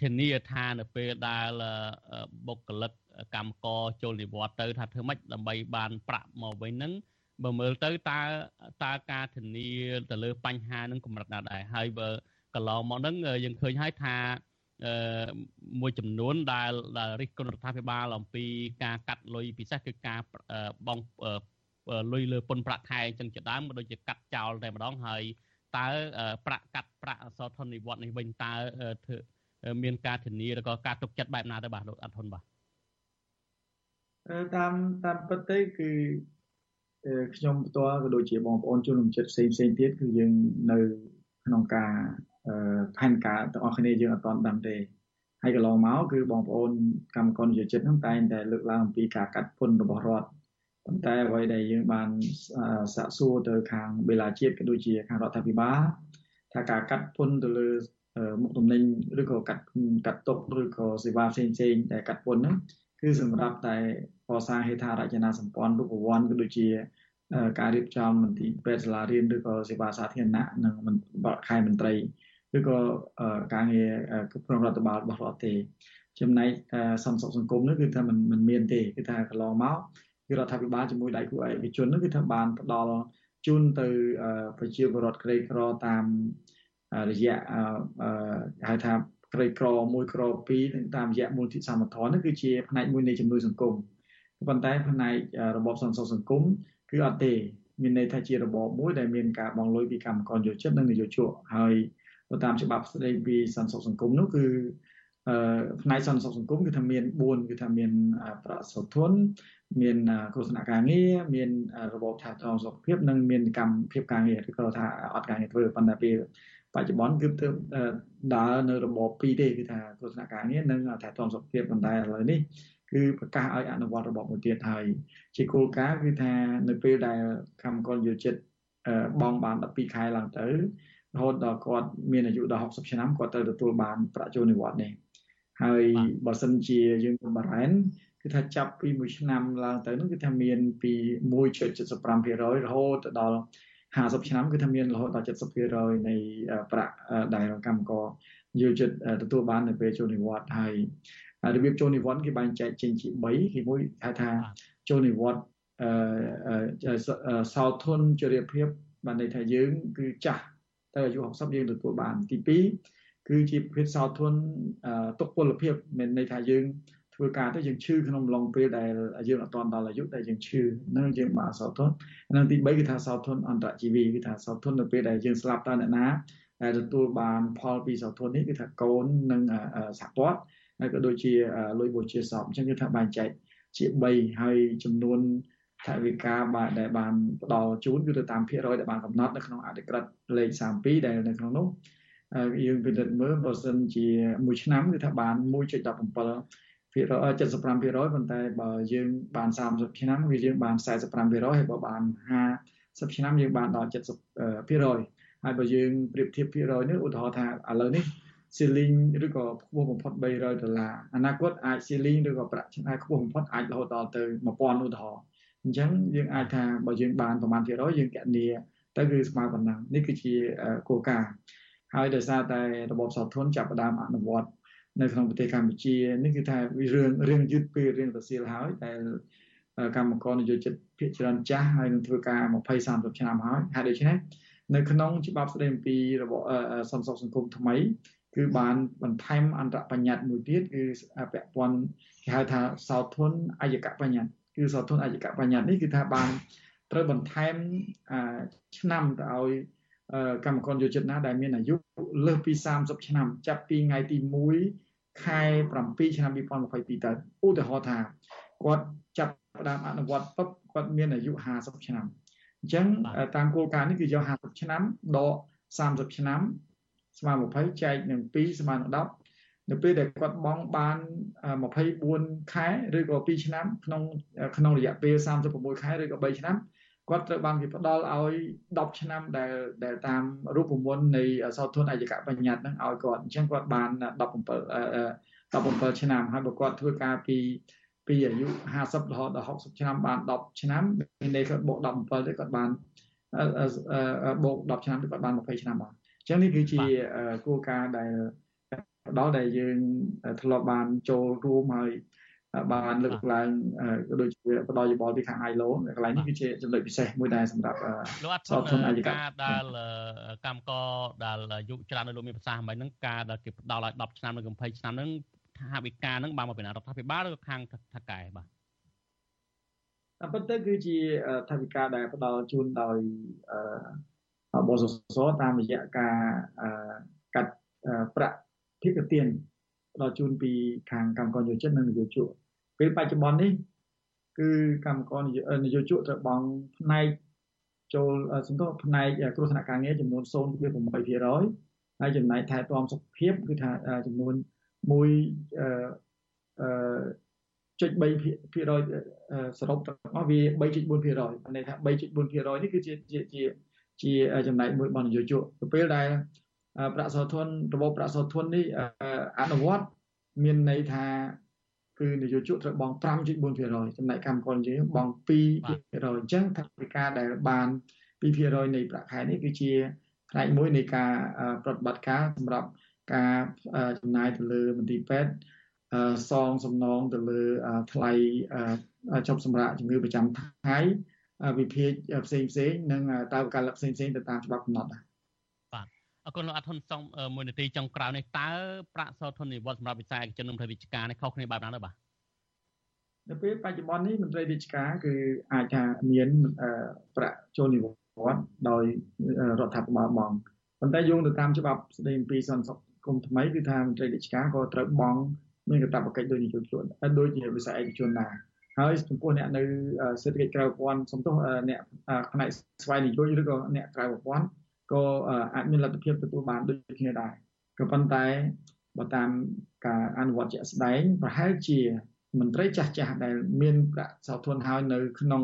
ធានាថានៅពេលដែលបុគ្គលិកកម្មករចូលនិវត្តទៅថាធ្វើម៉េចដើម្បីបានប្រាក់មកវិញហ្នឹងបើមើលទៅតើតើការធានាទៅលើបញ្ហានឹងកម្រិតណាដែរហើយបើកន្លងមកហ្នឹងយើងឃើញហើយថាអឺ មួយចំនួនដែលដែលរិះគន់រដ្ឋាភិបាលអំពីការកាត់លុយពិសេសគឺការបងលុយលើពន្ធប្រាក់ខែអញ្ចឹងជាដើមដូចជាកាត់ចោលតែម្ដងហើយតើប្រាក់កាត់ប្រាក់អសរធននិវត្តនេះវិញតើធ្វើមានការធានាឬក៏ការទុកចិត្តបែបណាទៅបាទលោកអត់ហ៊ុនបាទតាមតាមពិតទៅគឺខ្ញុំផ្ទាល់ក៏ដូចជាបងប្អូនជនរួមចិត្តផ្សេងផ្សេងទៀតគឺយើងនៅក្នុងការ ផែនការទាំងអស់គ្នាយើងអត់ទាន់ដឹងទេហើយកន្លងមកគឺបងប្អូនកម្មករយុចិត្តហ្នឹងតែងតែលើកឡើងអំពីការកាត់ពន្ធរបស់រដ្ឋប៉ុន្តែអ្វីដែលយើងបានសាកសួរទៅខាងបេឡាជាតិក៏ដូចជាខាងរដ្ឋាភិបាលថាការកាត់ពន្ធទៅលើមុខទំនិញឬក៏កាត់កាត់ទុកឬក៏សេវាផ្សេងផ្សេងដែលកាត់ពន្ធហ្នឹងគឺសម្រាប់តែកសាងហេដ្ឋារចនាសម្ព័ន្ធរូបវន្តក៏ដូចជាការរៀបចំមន្ទីរពេទ្យសាលារៀនឬក៏សេវាសាធារណៈនិងខេត្តមន្ត្រី ឬក៏ការងារគ្រប់គ្រងរដ្ឋបាលរបស់រដ្ឋទេចំណែកសន្តិសុខសង្គមនោះគឺថាมันมันមានទេគឺថាកន្លងមកគឺរដ្ឋាភិបាលជាមួយដៃគូឯកជននោះគឺថាបានផ្ដល់ជូនទៅប្រជាពលរដ្ឋក្រីក្រតាមរយៈហៅថាក្រីក្រមួយក្រ2តាមរយៈមូលនិធិសមត្ថននោះគឺជាផ្នែកមួយនៃជំនួយសង្គមប៉ុន្តែផ្នែករបបសន្តិសុខសង្គមគឺអត់ទេមានន័យថាជារបបមួយដែលមានការបងលុយពីកម្មករយោជិតនិងនយោជកហើយ តាមច្បាប់ស្តីពីសន្តិសុខសង្គមនោះគឺផ្នែកសន្តិសុខសង្គមគឺថាមាន4គឺថាមានប្រសោធនមានគ្រោះថ្នាក់ការងារមានរបបថែទាំសុខភាពនិងមានកម្មភាពការងារឬក៏ថាអត់ការងារធ្វើប៉ុន្តែពេលបច្ចុប្បន្នគឺទៅដើរនៅរបបពីរទេគឺថាគ្រោះថ្នាក់ការងារនិងថែទាំសុខភាពប៉ុន្តែឥឡូវនេះគឺប្រកាសឲ្យអនុវត្តរបបមួយទៀតហើយជាគោលការណ៍គឺថានៅពេលដែលកម្មករយោចិត្តបងបាន12ខែឡើងទៅ រហូតដល់គាត់មានអាយុដល់60ឆ្នាំគាត់ត្រូវទទួលបានប្រាក់ចូលនិវត្តន៍នេះហើយបើសិនជាយើងបរ៉ែនគឺថាចាប់ពី1ឆ្នាំឡើងទៅនោះគឺថាមានពី1.75%រហូតទៅដល់50ឆ្នាំគឺថាមានរហូតដល់70%នៃប្រាក់ដែលកម្មករយោចិត្តទទួលបាននៅពេលចូលនិវត្តន៍ហើយរបៀបចូលនិវត្តន៍គេបែងចែកចេញជា3គេមួយហៅថាចូលនិវត្តន៍អឺសោធនជរាភាពបានន័យថាយើង គឺចាស់ ទៅអាយុ60យើងទទួលបានទី2គឺជាប្រភេទសោធនទុកពលភាពមានន័យថាយើងធ្វើការទៅយើងឈឺក្នុងអំឡុងពេលដែលយើងអត់ទាន់ដល់អាយុដែលយើងឈឺនឹងយើងបានសោធននិងទី3គឺថាសោធនអន្តរជីវីគឺថាសោធននៅពេលដែលយើងស្លាប់តើអ្នកណាដែលទទួលបានផលពីសោធននេះគឺថាកូននិងសហព័ន្ធហើយក៏ដូចជាលុយបូជាសពអញ្ចឹងគឺថាបែងចែកជា3ហើយចំនួន ថវិកាបាទដែលបានផ្ដល់ជូនគឺទៅតាមភាគរយដែលបានកំណត់នៅក្នុងអធិក្រិតលេខ32ដែលនៅក្នុងនោះយើងពិនិត្យមើលបើសិនជាមួយឆ្នាំគឺថាបាន1.17ភាគរយ75%ប៉ុន្តែបើយើងបាន30ឆ្នាំគឺយើងបាន45%ហើយបើបាន50ឆ្នាំយើងបានដល់70%ហើយបើយើងប្រៀបធៀបភាគរយនេះឧទាហរណ៍ថាឥឡូវនេះ ceiling ឬក៏ខ្ពស់បំផុត300ដុល្លារអនាគតអាច ceiling ឬក៏ប្រាក់ឆ្នាំខ្ពស់បំផុតអាចរហូតដល់ទៅ1000ឧទាហរណ៍ អញ្ចឹងយើងអាចថាបើយើងបានប្រមាណភាគរយយើងកណនីទៅគឺស្មើប៉ុណ្ណឹងនេះគឺជាគោលការណ៍ហើយដោយសារតែរបបសោធនចាប់ផ្ដើមអនុវត្តនៅក្នុងប្រទេសកម្ពុជានេះគឺថាវារឿងរឿងយឺតពេលរឿងរសៀលហើយដែលកម្មករនយោជិតភាគច្រើនចាស់ហើយនឹងធ្វើការ20 30ឆ្នាំហើយហើយដូច្នេះនៅក្នុងច្បាប់ស្តីអំពីរបបសន្តិសុខសង្គមថ្មី គឺបានបន្ថែមអន្តរបញ្ញត្តិមួយទៀតគឺពាក់ព័ន្ធគេហៅថាសោធនអាយកបញ្ញត្តិ គឺសោធនអាយកបញ្ញត្តិនេះគឺថាបានត្រូវបន្ថែមឆ្នាំទៅឲ្យកម្មករយោជិតណាដែលមានអាយុលើសពី30ឆ្នាំចាប់ពីថ្ងៃទី1ខែ7ឆ្នាំ2022ទៅឧទាហរណ៍ថាគាត់ចាប់ផ្ដើមអនុវត្តពឹបគាត់មានអាយុ50ឆ្នាំអញ្ចឹងតាមគោលការណ៍នេះគឺយក50ឆ្នាំដក30ឆ្នាំស្មើ20ចែកនឹង2ស្មើនឹង10 នៅពេលដែលគាត់បង់បាន24ខែឬក៏2ឆ្នាំក្នុងក្នុងរយៈពេល36ខែឬក៏3ឆ្នាំគាត់ត្រូវបានគេផ្ដល់ឲ្យ10ឆ្នាំដែលដែលតាមរូបមន្តនៃសោធនអាយកបញ្ញត្តិហ្នឹងឲ្យគាត់អញ្ចឹងគាត់បាន17 17ឆ្នាំហើយបើគាត់ធ្វើការពីពីអាយុ50រហូតដល់60ឆ្នាំបាន10ឆ្នាំមានន័យគាត់បូក17ទៅគាត់បានបូក10ឆ្នាំទៅគាត់បាន20ឆ្នាំបាទចឹងនេះគឺជាគោលការណ៍ដែល ដល់ដែលយើងធ្លាប់បានចូលរួមហើយបានលើកឡើងក៏ដូចជាបដិយោបល់ពីខាង ILO កន្លែងនេះគឺជាចំណុចពិសេសមួយដែរសម្រាប់សោធនអាយកម្មដែលកម្មករដែលយុច្រើននៅលោកមានប្រសាសន៍មិនហ្នឹងការដែលគេផ្ដល់ឲ្យ10ឆ្នាំឬ20ឆ្នាំហ្នឹងថាវិការហ្នឹងបានមកពីរដ្ឋាភិបាលឬខាងថកែបាទតែប៉ុន្តែគឺជាថាវិការដែលផ្ដល់ជូនដោយបសសតាមរយៈការកាត់ប្រាក់ ភិកទានផ្ដល់ជូនពីខាងកម្មករយោជិតនិងនយោជកពេលបច្ចុប្បន្ននេះគឺកម្មករនយោជកត្រូវបង់ផ្នែកចូលសន្ទុះផ្នែកគ្រោះថ្នាក់ការងារចំនួន0.8%ហើយចំណែកថែទាំសុខភាពគឺថាចំនួន1អឺអឺចុច3%សរុបទាំងអស់វា3.4%ន័យថា3.4%នេះគឺជាជាជាចំណែកមួយរបស់នយោជកទៅពេលដែល ប្រាក់សោធនរបបប្រាក់សោធននេះអនុវត្តមានន័យថាគឺនយោជកត្រូវបង់5.4%ចំណែកកម្មករនិយាយបង់2%អញ្ចឹងថាវិការដែលបាន2%នៃប្រាក់ខែនេះគឺជាផ្នែកមួយនៃការប្រតិបត្តិការសម្រាប់ការចំណាយទៅលើមន្ទីរពេទ្យសងសំណងទៅលើថ្លៃចុះសម្រាប់ជំងឺប្រចាំថ្ងៃវិភាគផ្សេងផ្សេងនិងតើការលឹកផ្សេងផ្សេងទៅតាមច្បាប់កំណត់ដែរបាទ អរគុណលោកអធុនសងមួយនាទីចុងក្រោយនេះតើប្រាក់សោធននិវត្តសម្រាប់វិស័យឯកជននិងមន្ត្រីរាជការនេះខុសគ្នាបែបណាទៅបាទនៅពេលបច្ចុប្បន្ននេះមន្ត្រីរាជការគឺអាចថាមានប្រាក់ចូលនិវត្តន៍ដោយរដ្ឋាភិបាលបង់ប៉ុន្តែយោងទៅតាមច្បាប់ស្តីពីសន្តិសុខគុំថ្មីគឺថាមន្ត្រីរាជការក៏ត្រូវបង់មានកាតព្វកិច្ចដូចនាយកជនដូចជាវិស័យឯកជនដែរហើយចំពោះអ្នកនៅសេដ្ឋកិច្ចក្រៅប្រព័ន្ធសំទោសអ្នកផ្នែកស្វ័យនិយោជឬក៏អ្នកក្រៅប្រព័ន្ធ ក៏អាចមានលទ្ធភាពទទួលបានដូចគ្នាដែរក៏ប៉ុន្តែបើតាមការអនុវត្តជាក់ស្ដែងប្រហែលជាមន្ត្រីចាស់ចាស់ដែលមានប្រាក់សោធនហើយនៅក្នុង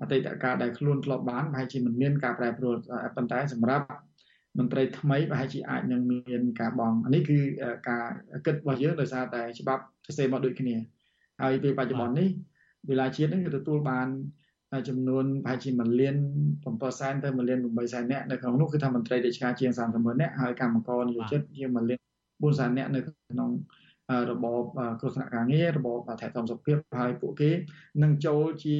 អតីតកាលដែលខ្លួនធ្លាប់បានប្រហែលជាមិនមានការប្រែប្រួលប៉ុន្តែសម្រាប់មន្ត្រីថ្មីប្រហែលជាអាចនឹងមានការបង់នេះគឺការគិតរបស់យើងដោយសារតែច្បាប់សរសេរមកដូចគ្នាហើយពេលបច្ចុប្បន្ននេះវិលាជាតិនឹងទទួលបាន ចំនួនប្រហែលជា1លាន7សែនទៅ1លាន8សែននាក់នៅក្នុងនោះគឺថាមន្ត្រីរាជការជាង30ម៉ឺននាក់ហើយកម្មករនិយោជិតជាង1លាន4សែននាក់នៅក្នុងរបបគ្រោះថ្នាក់ការងាររបបថែទាំសុខភាពហើយពួកគេនឹងចូលជា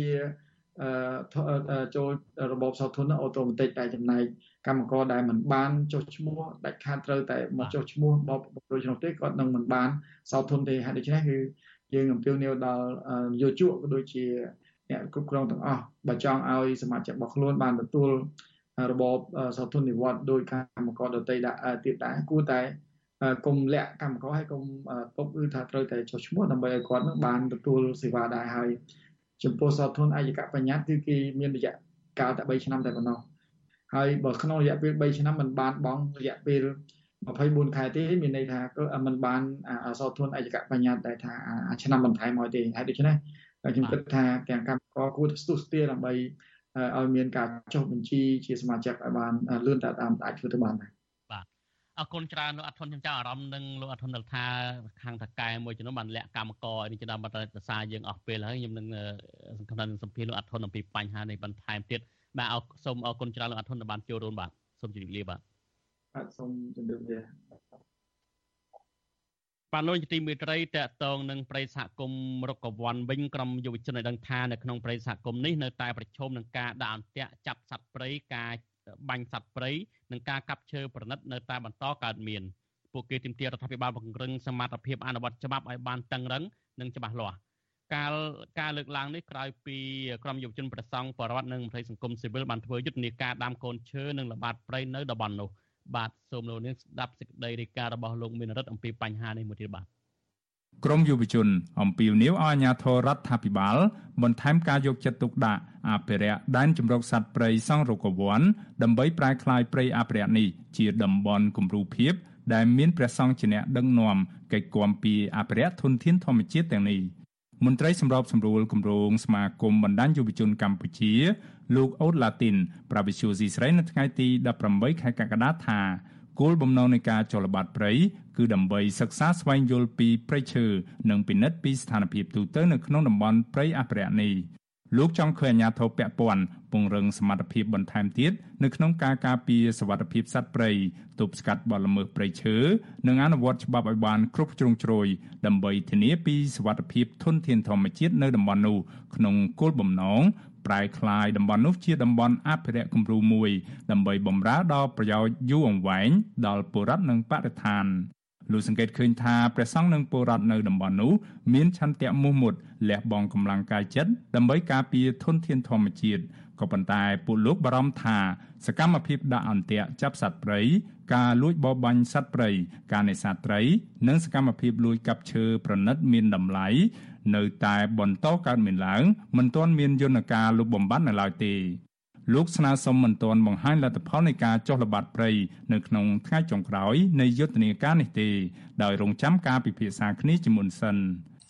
ចូលរបបសោធនអូតូម៉ាទិកតែចំណែកកម្មករដែលមិនបានចុះឈ្មោះដាច់ខាតត្រូវតែមកចុះឈ្មោះបបដូច្នោះទេគាត់នឹងមិនបានសោធនទេហើយដូច្នេះគឺយើងអំពាវនាវដល់យោជកក៏ដូចជា អ្នកគ្រប់គ្រងទាំងអស់បើចង់ឲ្យសមាជិករបស់ខ្លួនបានទទួលរបបសោធននិវត្តដោយកម្មករដតីដាក់ទៀតដែរគួរតែគុំលាក់កម្មករឲ្យគុំពុកឬថាត្រូវតែចុះឈ្មោះដើម្បីឲ្យគាត់នឹងបានទទួលសេវាដែរហើយចំពោះសោធនអាយកបញ្ញត្តិគឺគេមានរយៈកាលតែ3ឆ្នាំតែប៉ុណ្ណោះហើយបើក្នុងរយៈពេល3ឆ្នាំมันបានបងរយៈពេល24ខែទេមានន័យថាមិនបានអសោធនអាយកបញ្ញត្តិដែលថាឆ្នាំបន្ថែមមកទេហើយដូច្នេះ ខ្ញុំគិតថាទាំងកម្មករគួរស្ទុះស្ទាដើម្បីឲ្យមានការចុះបញ្ជីជាសមាជិកឲ្យបានលឿនតែតាមអាចធ្វើទៅបានដែរអរគុណច្រើនលោកអធនខ្ញុំចាំអារម្មណ៍នឹងលោកអធនដល់ថាខាងតកែមួយចំនួនបានលាក់កម្មករនេះចំណាំបាត់តែសារយើងអស់ពេលហើយខ្ញុំនឹងសង្ឃឹមនឹងសម្ភារលោកអធនអំពីបញ្ហានេះបន្ថែមទៀតបាទអរសូមអរគុណច្រើនលោកអធនដែលបានចូលរួមបាទសូមជម្រាបលាបាទបាទសូមជម្រាបលា បាទលោកទីមេត្រីតកតងនឹងប្រិយសហគមន៍រុកវ័នវិញក្រុមយុវជនឲ្យដឹងថានៅក្នុងប្រិយសហគមន៍នេះនៅតែប្រឈមនឹងការដាក់អន្ទាក់ចាប់សត្វព្រៃការបាញ់សត្វព្រៃនិងការកាប់ឈើប្រណិតនៅតែបន្តកើតមានពួកគេទាមទាររដ្ឋាភិបាលពង្រឹងសមត្ថភាពអនុវត្តច្បាប់ឲ្យបានតឹងរឹងនិងច្បាស់លាស់ការការលើកឡើងនេះក្រោយពីក្រុមយុវជនប្រសង់បរដ្ឋនិងមន្ត្រីសង្គមស៊ីវិលបានធ្វើយុទ្ធនាការដាំកូនឈើនិងល្បាតព្រៃនៅតំបន់នោះ បាទសូមលោកនាងស្ដាប់សេចក្តីរាយការណ៍របស់លោកមានរិទ្ធអំពីបញ្ហានេះមួយទៀតបាទក្រមយុវជនអំពាវនាវឲ្យអាជ្ញាធររដ្ឋាភិបាលបន្ថែមការយកចិត្តទុកដាក់អភិរក្សដែនជម្រកសត្វព្រៃសង់រុក្ខវ័នដើម្បីប្រែក្លាយព្រៃអភិរក្សនេះជាតំបន់គំរូភាពដែលមានព្រះសង្ឃជាអ្នកដឹកនាំកិច្ចគាំពីអភិរក្សធនធានធម្មជាតិទាំងនេះ មន្ត្រីសម្របសម្រួលគម្រោងសមាគមបណ្ដាញយុវជនកម្ពុជាលោកអូតឡាទីនប្រាវិសុយស៊ីស្រីនៅថ្ងៃទី18ខែកក្កដាថាគោលបំណងនៃការចលបត្តិព្រៃគឺដើម្បីសិក្សាស្វែងយល់ពីព្រៃឈើនិងពិនិត្យពីស្ថានភាពទូទៅនៅក្នុងតំបន់ព្រៃអភិរក្សនេះ លោកចង់ឃើញអាជ្ញាធរពាក់ព័ន្ធពង្រឹងសមត្ថភាពបន្ថែមទៀតនៅក្នុងការការពារសវត្ថិភាពសត្វព្រៃទប់ស្កាត់បទល្មើសព្រៃឈើនិងអនុវត្តច្បាប់ឲ្យបានគ្រប់ជ្រុងជ្រោយដើម្បីធានាពីសវត្ថិភាពធនធានធម្មជាតិនៅតំបន់នោះក្នុងគោលបំណងប្រែក្លាយតំបន់នោះជាតំបន់អភិរក្សគំរូមួយដើម្បីបម្រើដល់ប្រយោជន៍យូរអង្វែងដល់ពលរដ្ឋនិងបរិស្ថាន លោកសង្កេតឃើញថាព្រះសង្ឃនិងពលរដ្ឋនៅតំបន់នោះមានឆន្ទៈមោះមុតលះបង់កម្លាំងកាយចិត្តដើម្បីការពារធនធានធម្មជាតិក៏ប៉ុន្តែពួកលោកបារម្ភថាសកម្មភាពដាក់អន្ទាក់ចាប់សត្វព្រៃការលួចបរបាញ់សត្វព្រៃការនេសាទត្រី និងសកម្មភាពលួចកាប់ឈើប្រណិតមានតម្លៃនៅតែបន្តកើតមានឡើងមិនទាន់មានយន្តការលុបបំបាត់នៅឡើយទេ លោកស្នើសុំមិនទាន់បង្ហាញលទ្ធផលនៃការចុះល្បាតព្រៃនៅក្នុងថ្ងៃចុងក្រោយនៃយុទ្ធនាការនេះទេដោយរងចាំការពិភាក្សាគ្នាជាមុនសិន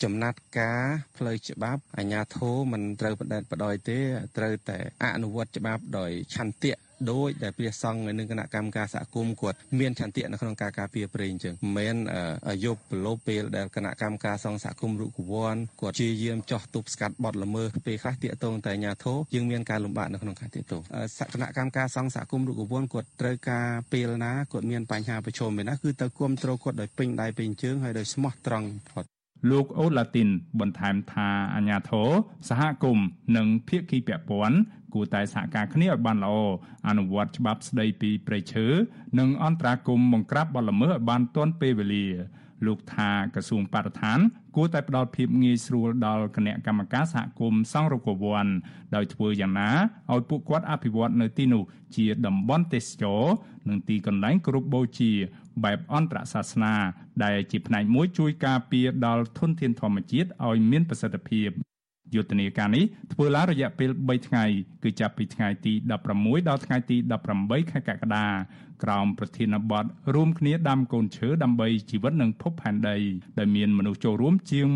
ចំណាត់ការផ្លូវច្បាប់អាជ្ញាធរមិនត្រូវបដិបដ ாய் ទេត្រូវតែអនុវត្តច្បាប់ដោយឆន្ទៈ ដោយដែលព្រះសង្ឃនិងគណៈកម្មការសហគមន៍គាត់មានឆន្ទៈនៅក្នុងការការពារព្រៃអញ្ចឹងមិនមែនយកប្រឡូពេលដែលគណៈកម្មការសង្ឃសហគមន៍រុកវ័នគាត់ជាយាមចោះទប់ស្កាត់បទល្មើសពេលខ្លះតាកតងតែអាញាធរយើងមានការលំបាកនៅក្នុងការតាកតងគណៈកម្មការសង្ឃសហគមន៍រុកវ័នគាត់ត្រូវការពេលណាគាត់មានបញ្ហាប្រឈមពេលណាគឺទៅគ្រប់គ្រងគាត់ដោយពេញដៃពេញជើងហើយដោយស្មោះត្រង់ផុត លោកអូឡាទីនបន្ថែមថាអាញាធរសហគមន៍និងភាគីពាក់ព័ន្ធគួរតែសហការគ្នាឲ្យបានល្អអនុវត្តច្បាប់ស្តីពីព្រៃឈើនិងអន្តរាគមបង្ក្រាបបទល្មើសឲ្យបានទាន់ពេលវេលាលោកថាក្រសួងបរិស្ថាន គួរតែផ្ដល់ភាពងាយស្រួលដល់គណៈកម្មការសហគមន៍សង្រុកវ័នដោយធ្វើយ៉ាងណាឲ្យពួកគាត់អភិវឌ្ឍនៅទីនោះជាតំបន់ទេសចរនិងទីកន្លែងគោរពបូជាបែបអន្តរសាសនា ដែលជាផ្នែកមួយជួយការពារដល់ធនធានធម្មជាតិឲ្យមានប្រសិទ្ធភាពយុទ្ធនាការនេះធ្វើឡើងរយៈពេល3ថ្ងៃគឺចាប់ពីថ្ងៃទី16ដល់ថ្ងៃទី18ខែកក្កដាក្រោមប្រធានបទរួមគ្នាដាំកូនឈើដើម្បីជីវិតនិងភពផែនដីដែលមានមនុស្សចូលរួមជាង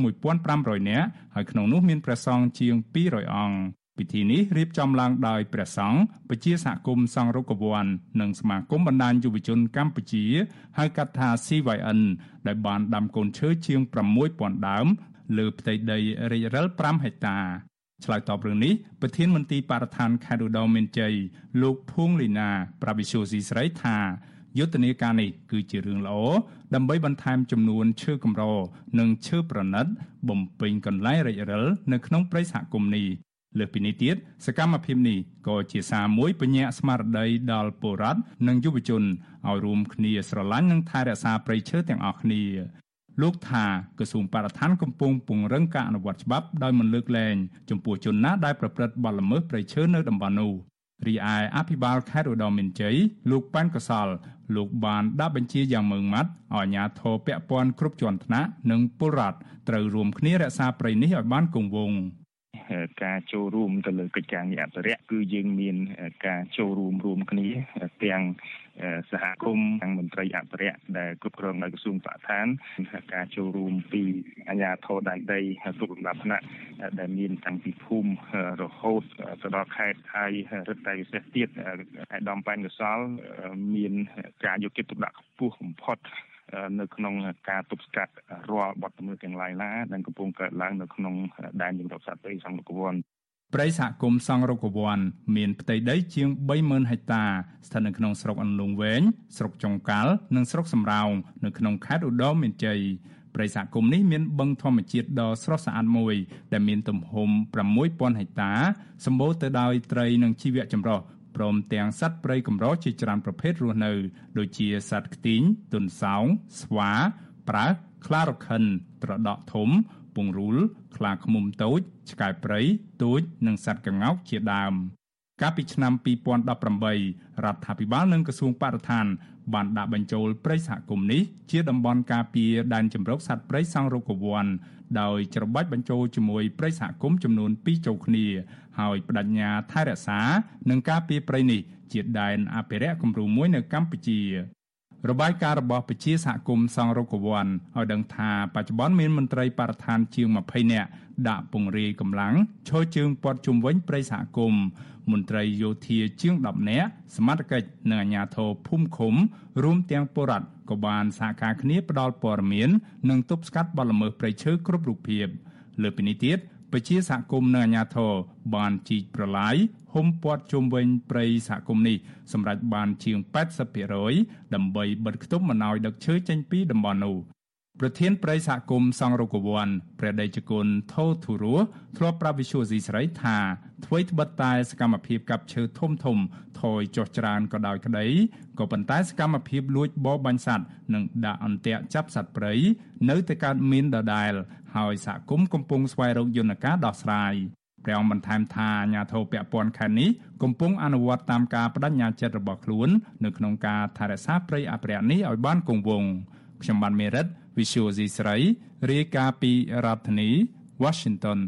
1500នាក់ហើយក្នុងនោះមានព្រះសង្ឃជាង200អង្គ ពិធីនេះរៀបចំឡើងដោយព្រះសង្ឃពជាសហគមន៍សង្ឃរុក្ខវ័ននិងសមាគមបណ្ដាញយុវជនកម្ពុជាហៅកាត់ថា CYN ដែលបានដាំកូនឈើជាង6000ដើមលើផ្ទៃដីរិចរិល5ហិកតាឆ្លើយតបរឿងនេះប្រធានមន្ទីរបរិស្ថានខេត្តឧត្តរមានជ័យលោកភួងលីណាប្រាប់វិសុយស៊ីស្រីថាយុទ្ធនាការនេះគឺជារឿងល្អដើម្បីបន្ថែមចំនួនឈើកម្រនិងឈើប្រណិត បំពេញកន្លែងរិចរិលនៅក្នុងព្រៃសហគមន៍នេះ លើសពីនេះទៀតសកម្មភាពនេះក៏ជាសារមួយបញ្ញាស្មារតីដល់ពលរដ្ឋនិងយុវជនឲ្យរួមគ្នាស្រឡាញ់និងថែរក្សាព្រៃឈើទាំងអស់គ្នាលោកថាក្រសួងបរិស្ថានកំពុងពង្រឹងការអនុវត្តច្បាប់ដោយមិនលើកលែងចំពោះជនណាដែលប្រព្រឹត្តបទល្មើសព្រៃឈើនៅតំបន់នោះរីឯអភិបាលខេត្តឧត្តរមានជ័យលោកប៉ែនកសល លោកបានដាក់បញ្ជាយ៉ាងម៉ឺងម៉ាត់ឲ្យអាជ្ញាធរពាក់ព័ន្ធគ្រប់ជាន់ថ្នាក់និងពលរដ្ឋត្រូវរួមគ្នារក្សាព្រៃនេះឲ្យបានគង់វង្ស ការចូលរួមទៅលើកិច្ចការងារអភិរក្សគឺយើងមានការចូលរួមរួមគ្នាទាំងសហគមន៍ទាំងមន្ត្រីអភិរក្សដែលគ្រប់គ្រងដោយក្រសួងបរិស្ថានការចូលរួមពីអាជ្ញាធរដែនដីគ្រប់លំដាប់ថ្នាក់ដែលមាន តាំងពីភូមិរហូតទៅដល់ខេត្តហើយរឹតតែពិសេសទៀតឯកឧត្តមប៉ែនកសលមានការយកចិត្តទុកដាក់ខ្ពស់បំផុត នៅក្នុងការទប់ស្កាត់រាល់បទល្មើសទាំងឡាយឡាដែលកំពុងកើតឡើងនៅក្នុងដែនជម្រកសត្វព្រៃសង្កវ័នព្រៃសហគមន៍សង្រុកវ័នមានផ្ទៃដីជាង30000ហិកតាស្ថិតនៅក្នុងស្រុកអន្លង់វែងស្រុកចុងកាល់និងស្រុកសំរោងនៅក្នុងខេត្តឧត្តរមានជ័យព្រៃសហគមន៍នេះមានបឹងធម្មជាតិដ៏ស្រស់ស្អាតមួយ ដែលមានទំហំ6000ហិកតាសម្បូរទៅដោយត្រីនិងជីវៈចម្រុះ ព្រមទាំងសត្វព្រៃកម្រជាច្រើនប្រភេទរស់នៅ ដូចជាសត្វខ្ទីងទុនសោងស្វា ប្រើសខ្លារខិន ត្រដក់ធំ ពង្រូលខ្លាឃ្មុំតូច ឆ្កែព្រៃទូចនិងសត្វក្ងោកជាដើមកាលពីឆ្នាំ2018រដ្ឋាភិបាលនិងក្រសួងបរិស្ថានបានដាក់បញ្ចូលព្រៃសហគមន៍នេះជាតំបន់ការពារដែនជម្រកសត្វព្រៃសង្រុកវ័នដោយច្របាច់បញ្ចូលជាមួយព្រៃសហគមន៍ចំនួន2ចូលគ្នា ហើយបដិញ្ញាថែរក្សានិងការពារព្រៃនេះជាដែនអភិរក្សគំរូមួយនៅកម្ពុជារបាយការណ៍របស់ពជាសហគមន៍សង្រុកវ័នឲ្យដឹងថាបច្ចុប្បន្នមានមន្ត្រីបរិស្ថានជាង20នាក់ដាក់ពង្រាយកម្លាំងឈរជើងព័ទ្ធជុំវិញព្រៃសហគមន៍មន្ត្រីយោធាជាង10នាក់សមត្ថកិច្ចនិងអាជ្ញាធរភូមិឃុំរួមទាំងពលរដ្ឋក៏បានសហការគ្នាផ្តល់ព័ត៌មាននិងទប់ស្កាត់បទល្មើសព្រៃឈើគ្រប់រូបភាពលើពីនេះទៀត ពជាសហគមន៍និងអាជ្ញាធរបានជីកប្រឡាយហុំព័ទ្ធជុំវិញព្រៃសហគមន៍នេះសម្រាប់បានជាង80%ដើម្បីបិទគប់មិនឲ្យដឹកឈើចេញពីតំបន់នោះប្រធានព្រៃសហគមន៍សង្រុកវ័នព្រះដេចគុណថោធុរស់ធ្លាប់ប្រាប់វិសុយស៊ីស្រីថាអ្វីត្បិតតែសកម្មភាពកាប់ឈើធំធំថយចុះច្រើនក៏ដោយក្តីក៏ប៉ុន្តែសកម្មភាពលួចបរបាញ់សត្វនិងដាក់អន្ទាក់ចាប់សត្វព្រៃនៅតែកើតមានដដែល ហើយសហគមន៍កំពុងស្វែងរកយន្តការដោះស្រាយព្រះអង្គបន្ថែមថាអាញាធរពពាន់ខេត្តនេះកំពុងអនុវត្តតាមការបដិញ្ញាចិត្តរបស់ខ្លួន នៅក្នុងការថែរក្សាព្រៃអភិរក្សនេះឲ្យបានគង់វង្សខ្ញុំបានមេរិត Visual C ស្រីរាយការណ៍ពីរដ្ឋធានី Washington